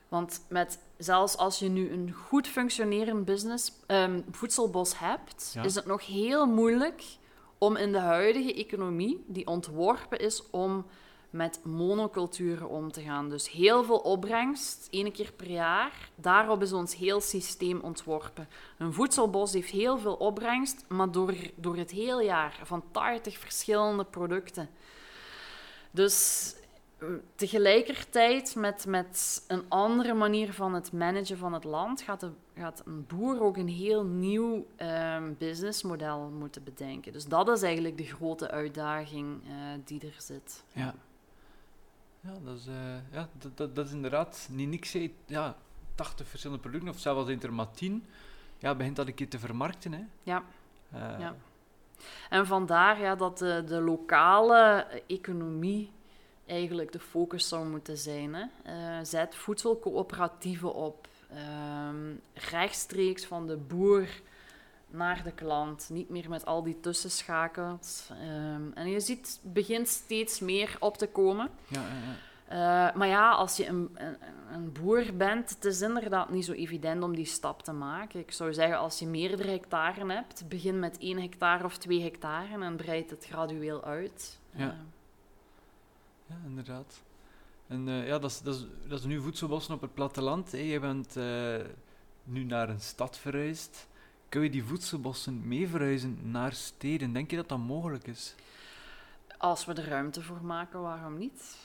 Want met, zelfs als je nu een goed functionerend business, ehm, voedselbos hebt, Ja. is het nog heel moeilijk om in de huidige economie, die ontworpen is om met monoculturen om te gaan. Dus heel veel opbrengst, één keer per jaar. Daarop is ons heel systeem ontworpen. Een voedselbos heeft heel veel opbrengst, maar door, door het hele jaar van 80 verschillende producten. Dus eh, tegelijkertijd met, met een andere manier van het managen van het land gaat, de, gaat een boer ook een heel nieuw ehm, businessmodel moeten bedenken. Dus dat is eigenlijk de grote uitdaging eh, die er zit. Ja. Ja, dat is, eh, ja, dat, dat, dat is inderdaad niet niks. Ja, 80 verschillende producten, of zelfs er maar 10. Ja, begint dat een keer te vermarkten. Hè. Ja. Eh, Ja. En vandaar ja, dat de, de lokale economie eigenlijk de focus zou moeten zijn. Hè. Eh, zet voedselcoöperatieven op. Ehm, rechtstreeks van de boer naar de klant. Niet meer met al die tussenschakels. Ehm, en je ziet, het begint steeds meer op te komen. Ja, ja, ja. Eh, maar ja, als je een, een, een boer bent, het is inderdaad niet zo evident om die stap te maken. Ik zou zeggen, als je meerdere hectaren hebt, begin met één hectare of twee hectare en breid het gradueel uit. Ja. Eh, Ja, inderdaad. En eh, ja, dat is, dat, is, dat is nu voedselbossen op het platteland. Hè. Je bent nu naar een stad verhuisd. Kun je die voedselbossen mee verhuizen naar steden? Denk je dat dat mogelijk is? als we er ruimte voor maken, waarom niet?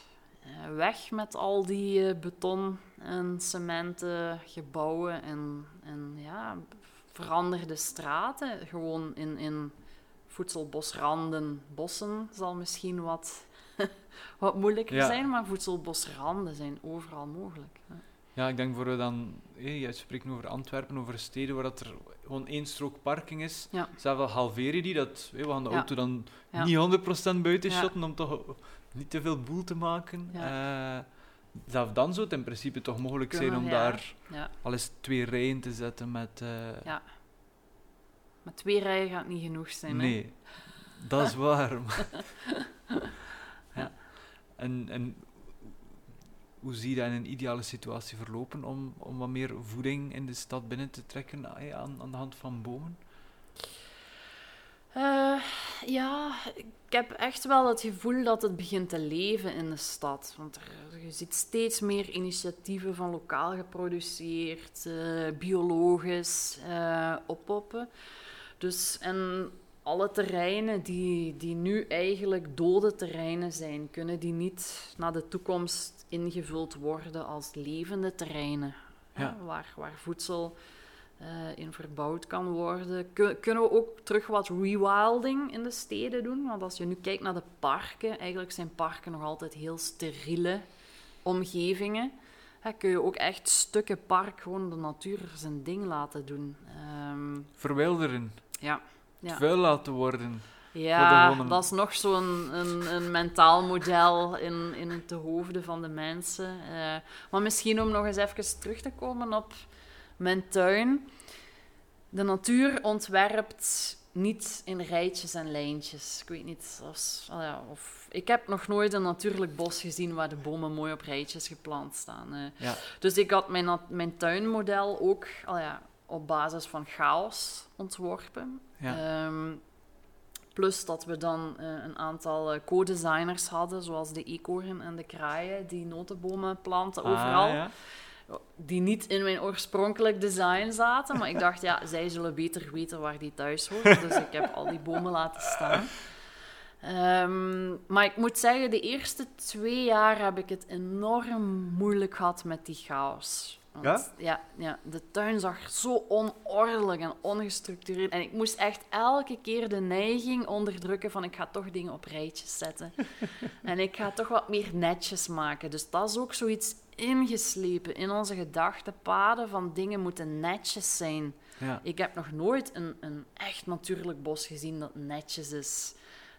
Eh, weg met al die eh, beton en cementen gebouwen en, en ja, verander de straten gewoon in, in voedselbosranden. Bossen zal misschien wat, wat moeilijker Ja. zijn, maar voedselbosranden zijn overal mogelijk. Ja, ik denk bijvoorbeeld dan, hé, je spreekt over Antwerpen, over steden waar dat er gewoon één strook parking is. Ja. Zelf al halveer je die, dat, we gaan de Ja. auto dan Ja. niet 100% buiten shotten om toch niet te veel boel te maken. Eh, zelf dan zou het in principe toch mogelijk zijn om daar al eens twee rijen te zetten met... eh, Ja. Maar twee rijen gaat niet genoeg zijn. hè? Nee, dat is waar. ja. En, en hoe zie je dat in een ideale situatie verlopen om, om wat meer voeding in de stad binnen te trekken ja, aan, aan de hand van bomen? Eh, ja, ik heb echt wel het gevoel dat het begint te leven in de stad. Want er, je ziet steeds meer initiatieven van lokaal geproduceerd, eh, biologisch, eh oppoppen. Dus, en alle terreinen die, die nu eigenlijk dode terreinen zijn, kunnen die niet naar de toekomst ingevuld worden als levende terreinen. Ja. hè, waar, waar voedsel eh, in verbouwd kan worden. Kun- kunnen we ook terug wat rewilding in de steden doen? Want als je nu kijkt naar de parken, eigenlijk zijn parken nog altijd heel steriele omgevingen. Hè, kun je ook echt stukken park gewoon de natuur zijn ding laten doen. Ehm, Verwilderen. ja. Ja. Vuil laten worden. Ja, dat is nog zo'n een, een mentaal model in, in de hoofden van de mensen. Eh, maar misschien om nog eens even terug te komen op mijn tuin. De natuur ontwerpt niet in rijtjes en lijntjes. Ik weet niet, als, ah ja, of... Ik heb nog nooit een natuurlijk bos gezien waar de bomen mooi op rijtjes geplant staan. eh. Ja. Dus ik had mijn tuinmodel ook ah ja, op basis van chaos ontworpen. Ja. Ehm, plus dat we dan eh, een aantal eh, co-designers hadden, zoals de eekhoorn en de kraaien, die notenbomen planten overal. Ah, ja. Die niet in mijn oorspronkelijk design zaten, maar ik dacht, ja, zij zullen beter weten waar die thuis horen. Dus ik heb al die bomen laten staan. Ehm, maar ik moet zeggen, de eerste twee jaar heb ik het enorm moeilijk gehad met die chaos. Want, Ja? ja? Ja, de tuin zag zo onordelijk en ongestructureerd. En ik moest echt elke keer de neiging onderdrukken van ik ga toch dingen op rijtjes zetten. en ik ga toch wat meer netjes maken. Dus dat is ook zoiets ingeslepen in onze gedachtenpaden van dingen moeten netjes zijn. Ja. Ik heb nog nooit een, een echt natuurlijk bos gezien dat netjes is.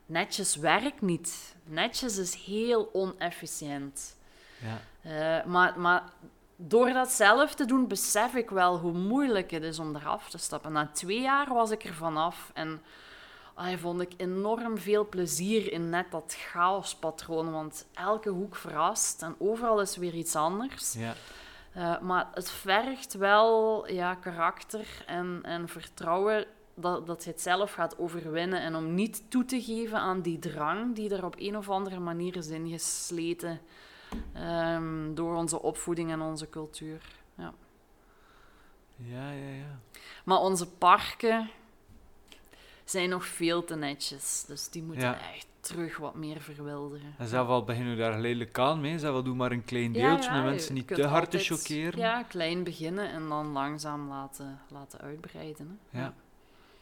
Netjes werkt niet. Netjes is heel onefficiënt. Ja. Eh, maar, maar door dat zelf te doen, besef ik wel hoe moeilijk het is om eraf te stappen. Na twee jaar was ik er vanaf en ah, vond ik enorm veel plezier in net dat chaospatroon. Want elke hoek verrast en overal is weer iets anders. Ja. Eh, maar het vergt wel ja, karakter en, en vertrouwen dat, dat je het zelf gaat overwinnen. En om niet toe te geven aan die drang die er op een of andere manier is ingesleten ehm, door onze opvoeding en onze cultuur. Ja. Ja, ja, ja. Maar onze parken zijn nog veel te netjes. Dus die moeten Ja. echt terug wat meer verwilderen. En zelf al beginnen we daar geleidelijk aan mee. Zelf al doe maar een klein deeltje ja, om mensen niet te hard te choqueren. Ja, klein beginnen en dan langzaam laten, laten uitbreiden. Hè. Ja.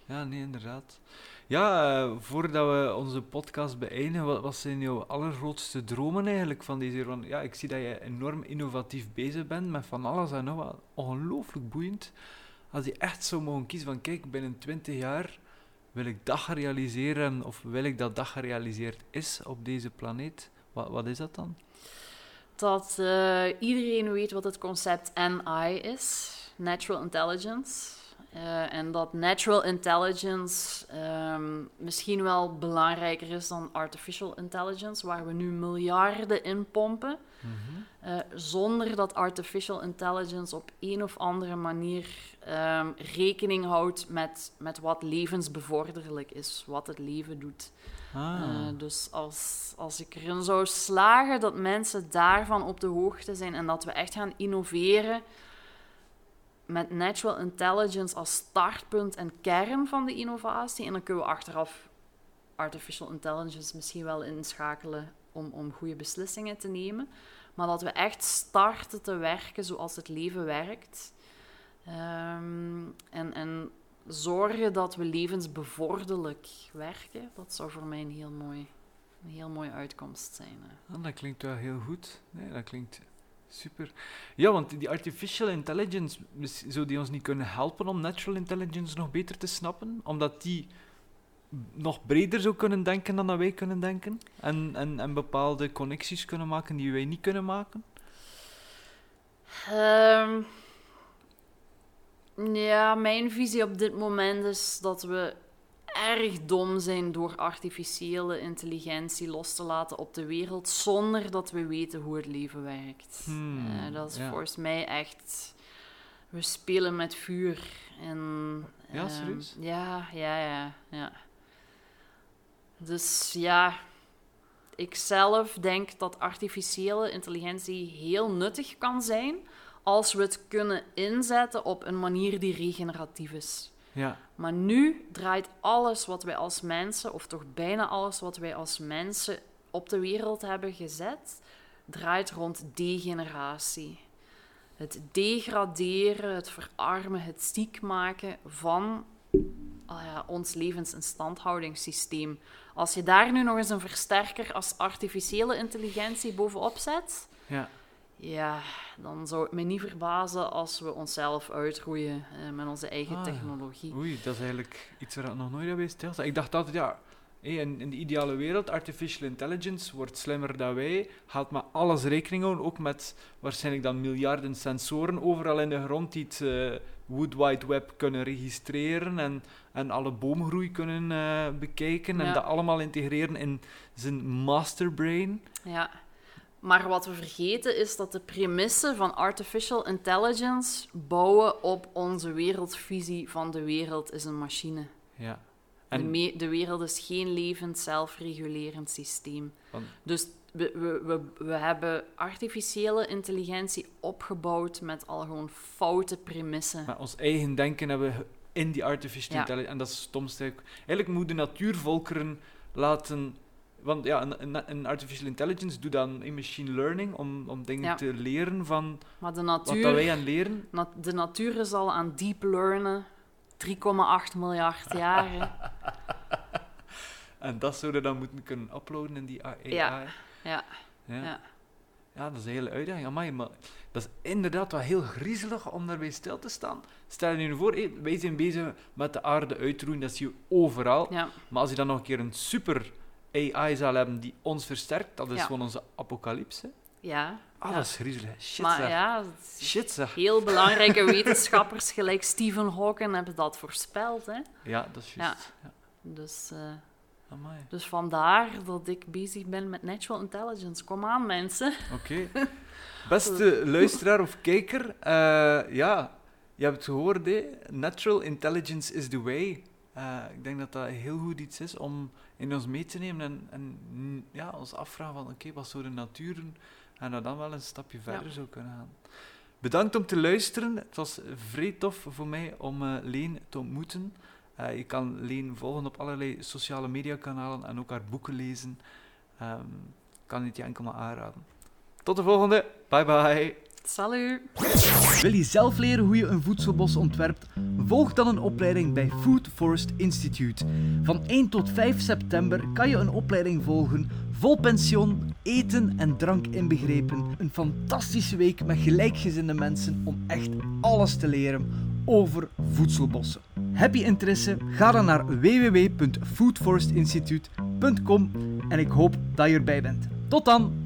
Ja, nee, inderdaad. Ja, eh, voordat we onze podcast beëindigen, wat, wat zijn jouw allergrootste dromen eigenlijk van deze van, Ja, ik zie dat je enorm innovatief bezig bent met van alles en nog wat. Ongelooflijk boeiend. Als je echt zou mogen kiezen van, kijk, binnen 20 jaar wil ik dat realiseren of wil ik dat dat gerealiseerd is op deze planeet. Wat, wat is dat dan? Dat eh, iedereen weet wat het concept NI is, Natural Intelligence. Eh, en dat natural intelligence ehm, misschien wel belangrijker is dan artificial intelligence, waar we nu miljarden in pompen. Eh, zonder dat artificial intelligence op een of andere manier ehm, rekening houdt met, met wat levensbevorderlijk is, wat het leven doet. Ah, Eh, dus als, als ik erin zou slagen dat mensen daarvan op de hoogte zijn en dat we echt gaan innoveren met natural intelligence als startpunt en kern van de innovatie, en dan kunnen we achteraf artificial intelligence misschien wel inschakelen om, om goede beslissingen te nemen. Maar dat we echt starten te werken zoals het leven werkt. Ehm, en, en zorgen dat we levensbevorderlijk werken, dat zou voor mij een heel mooi, een heel mooie uitkomst zijn. Ah, dat klinkt wel heel goed. Nee, dat klinkt super. Ja, want die artificial intelligence, zou die ons niet kunnen helpen om natural intelligence nog beter te snappen? Omdat die nog breder zou kunnen denken dan wij kunnen denken? En, en, en bepaalde connecties kunnen maken die wij niet kunnen maken? Ehm, ja, mijn visie op dit moment is dat we erg dom zijn door artificiële intelligentie los te laten op de wereld zonder dat we weten hoe het leven werkt. Hmm, Eh, dat is ja. volgens mij echt. We spelen met vuur. En, Ja, ehm, serieus? ja, ja, ja, ja. Dus ja, ik zelf denk dat artificiële intelligentie heel nuttig kan zijn als we het kunnen inzetten op een manier die regeneratief is. Ja. Maar nu draait alles wat wij als mensen, of toch bijna alles wat wij als mensen op de wereld hebben gezet, draait rond degeneratie. Het degraderen, het verarmen, het ziek maken van ah ja, ons levensinstandhoudingssysteem. Als je daar nu nog eens een versterker als artificiële intelligentie bovenop zet, Ja. Ja, dan zou het me niet verbazen als we onszelf uitroeien eh, met onze eigen Ah. technologie. Oei, dat is eigenlijk iets waar ik nog nooit bij stilsta. Ik dacht altijd, ja, in, in de ideale wereld, artificial intelligence wordt slimmer dan wij, gaat met alles rekening houden, ook met waarschijnlijk dan miljarden sensoren overal in de grond die het eh, Wood Wide Web kunnen registreren en, en alle boomgroei kunnen eh, bekijken en dat allemaal integreren in zijn masterbrain. Ja. Maar wat we vergeten is dat de premissen van artificial intelligence bouwen op onze wereldvisie van de wereld is een machine. Ja. De, En, de wereld is geen levend, zelfregulerend systeem. Want- Dus we, we, we, we hebben artificiële intelligentie opgebouwd met al gewoon foute premissen. ons eigen denken hebben we in die artificial Ja. intelligence. En dat is het stomste. Eigenlijk moeten natuurvolkeren laten. Want ja, een, artificial intelligence doet dan in machine learning om, om dingen Ja. te leren van Maar de wat natuur, wij aan leren. na- de natuur is al aan deep learnen 3,8 miljard jaren. En dat zouden we dan moeten kunnen uploaden in die AI. Ja. Ja. Ja. Ja. Ja, dat is een hele uitdaging. Amai, maar dat is inderdaad wel heel griezelig om daarbij stil te staan. Stel je nu voor, hé, wij zijn bezig met de aarde uitroeien, dat zie je overal. ja. Maar als je dan nog een keer een super AI zou hebben die ons versterkt, dat is Ja. gewoon onze apocalypse. ja. Ah, ja. dat is griezelig. Shit, Maar zeg. ja, Shit, zeg. heel belangrijke wetenschappers gelijk Stephen Hawking hebben dat voorspeld. Hè? Ja, dat is juist. Ja. Dus, Amai. dus vandaar dat ik bezig ben met natural intelligence. Kom aan, mensen. Oké. Beste luisteraar of kijker, eh, ja, je hebt het gehoord, hè? Natural intelligence is the way. Eh, ik denk dat dat heel goed iets is om in ons mee te nemen en, en mm, ja, ons afvragen van, oké, wat zou de natuur doen? En dat dan wel een stapje verder zou kunnen gaan. Bedankt om te luisteren. Het was vrij tof voor mij om eh, Leen te ontmoeten. Eh, je kan Leen volgen op allerlei sociale mediakanalen en ook haar boeken lezen. Ik kan het je enkel maar aanraden. Tot de volgende. Bye bye. Salut! Wil je zelf leren hoe je een voedselbos ontwerpt? Volg dan een opleiding bij Food Forest Institute. Van 1 tot 5 september kan je een opleiding volgen vol pension, eten en drank inbegrepen. Een fantastische week met gelijkgezinde mensen om echt alles te leren over voedselbossen. Heb je interesse? Ga dan naar www.foodforestinstitute.com en ik hoop dat je erbij bent. Tot dan!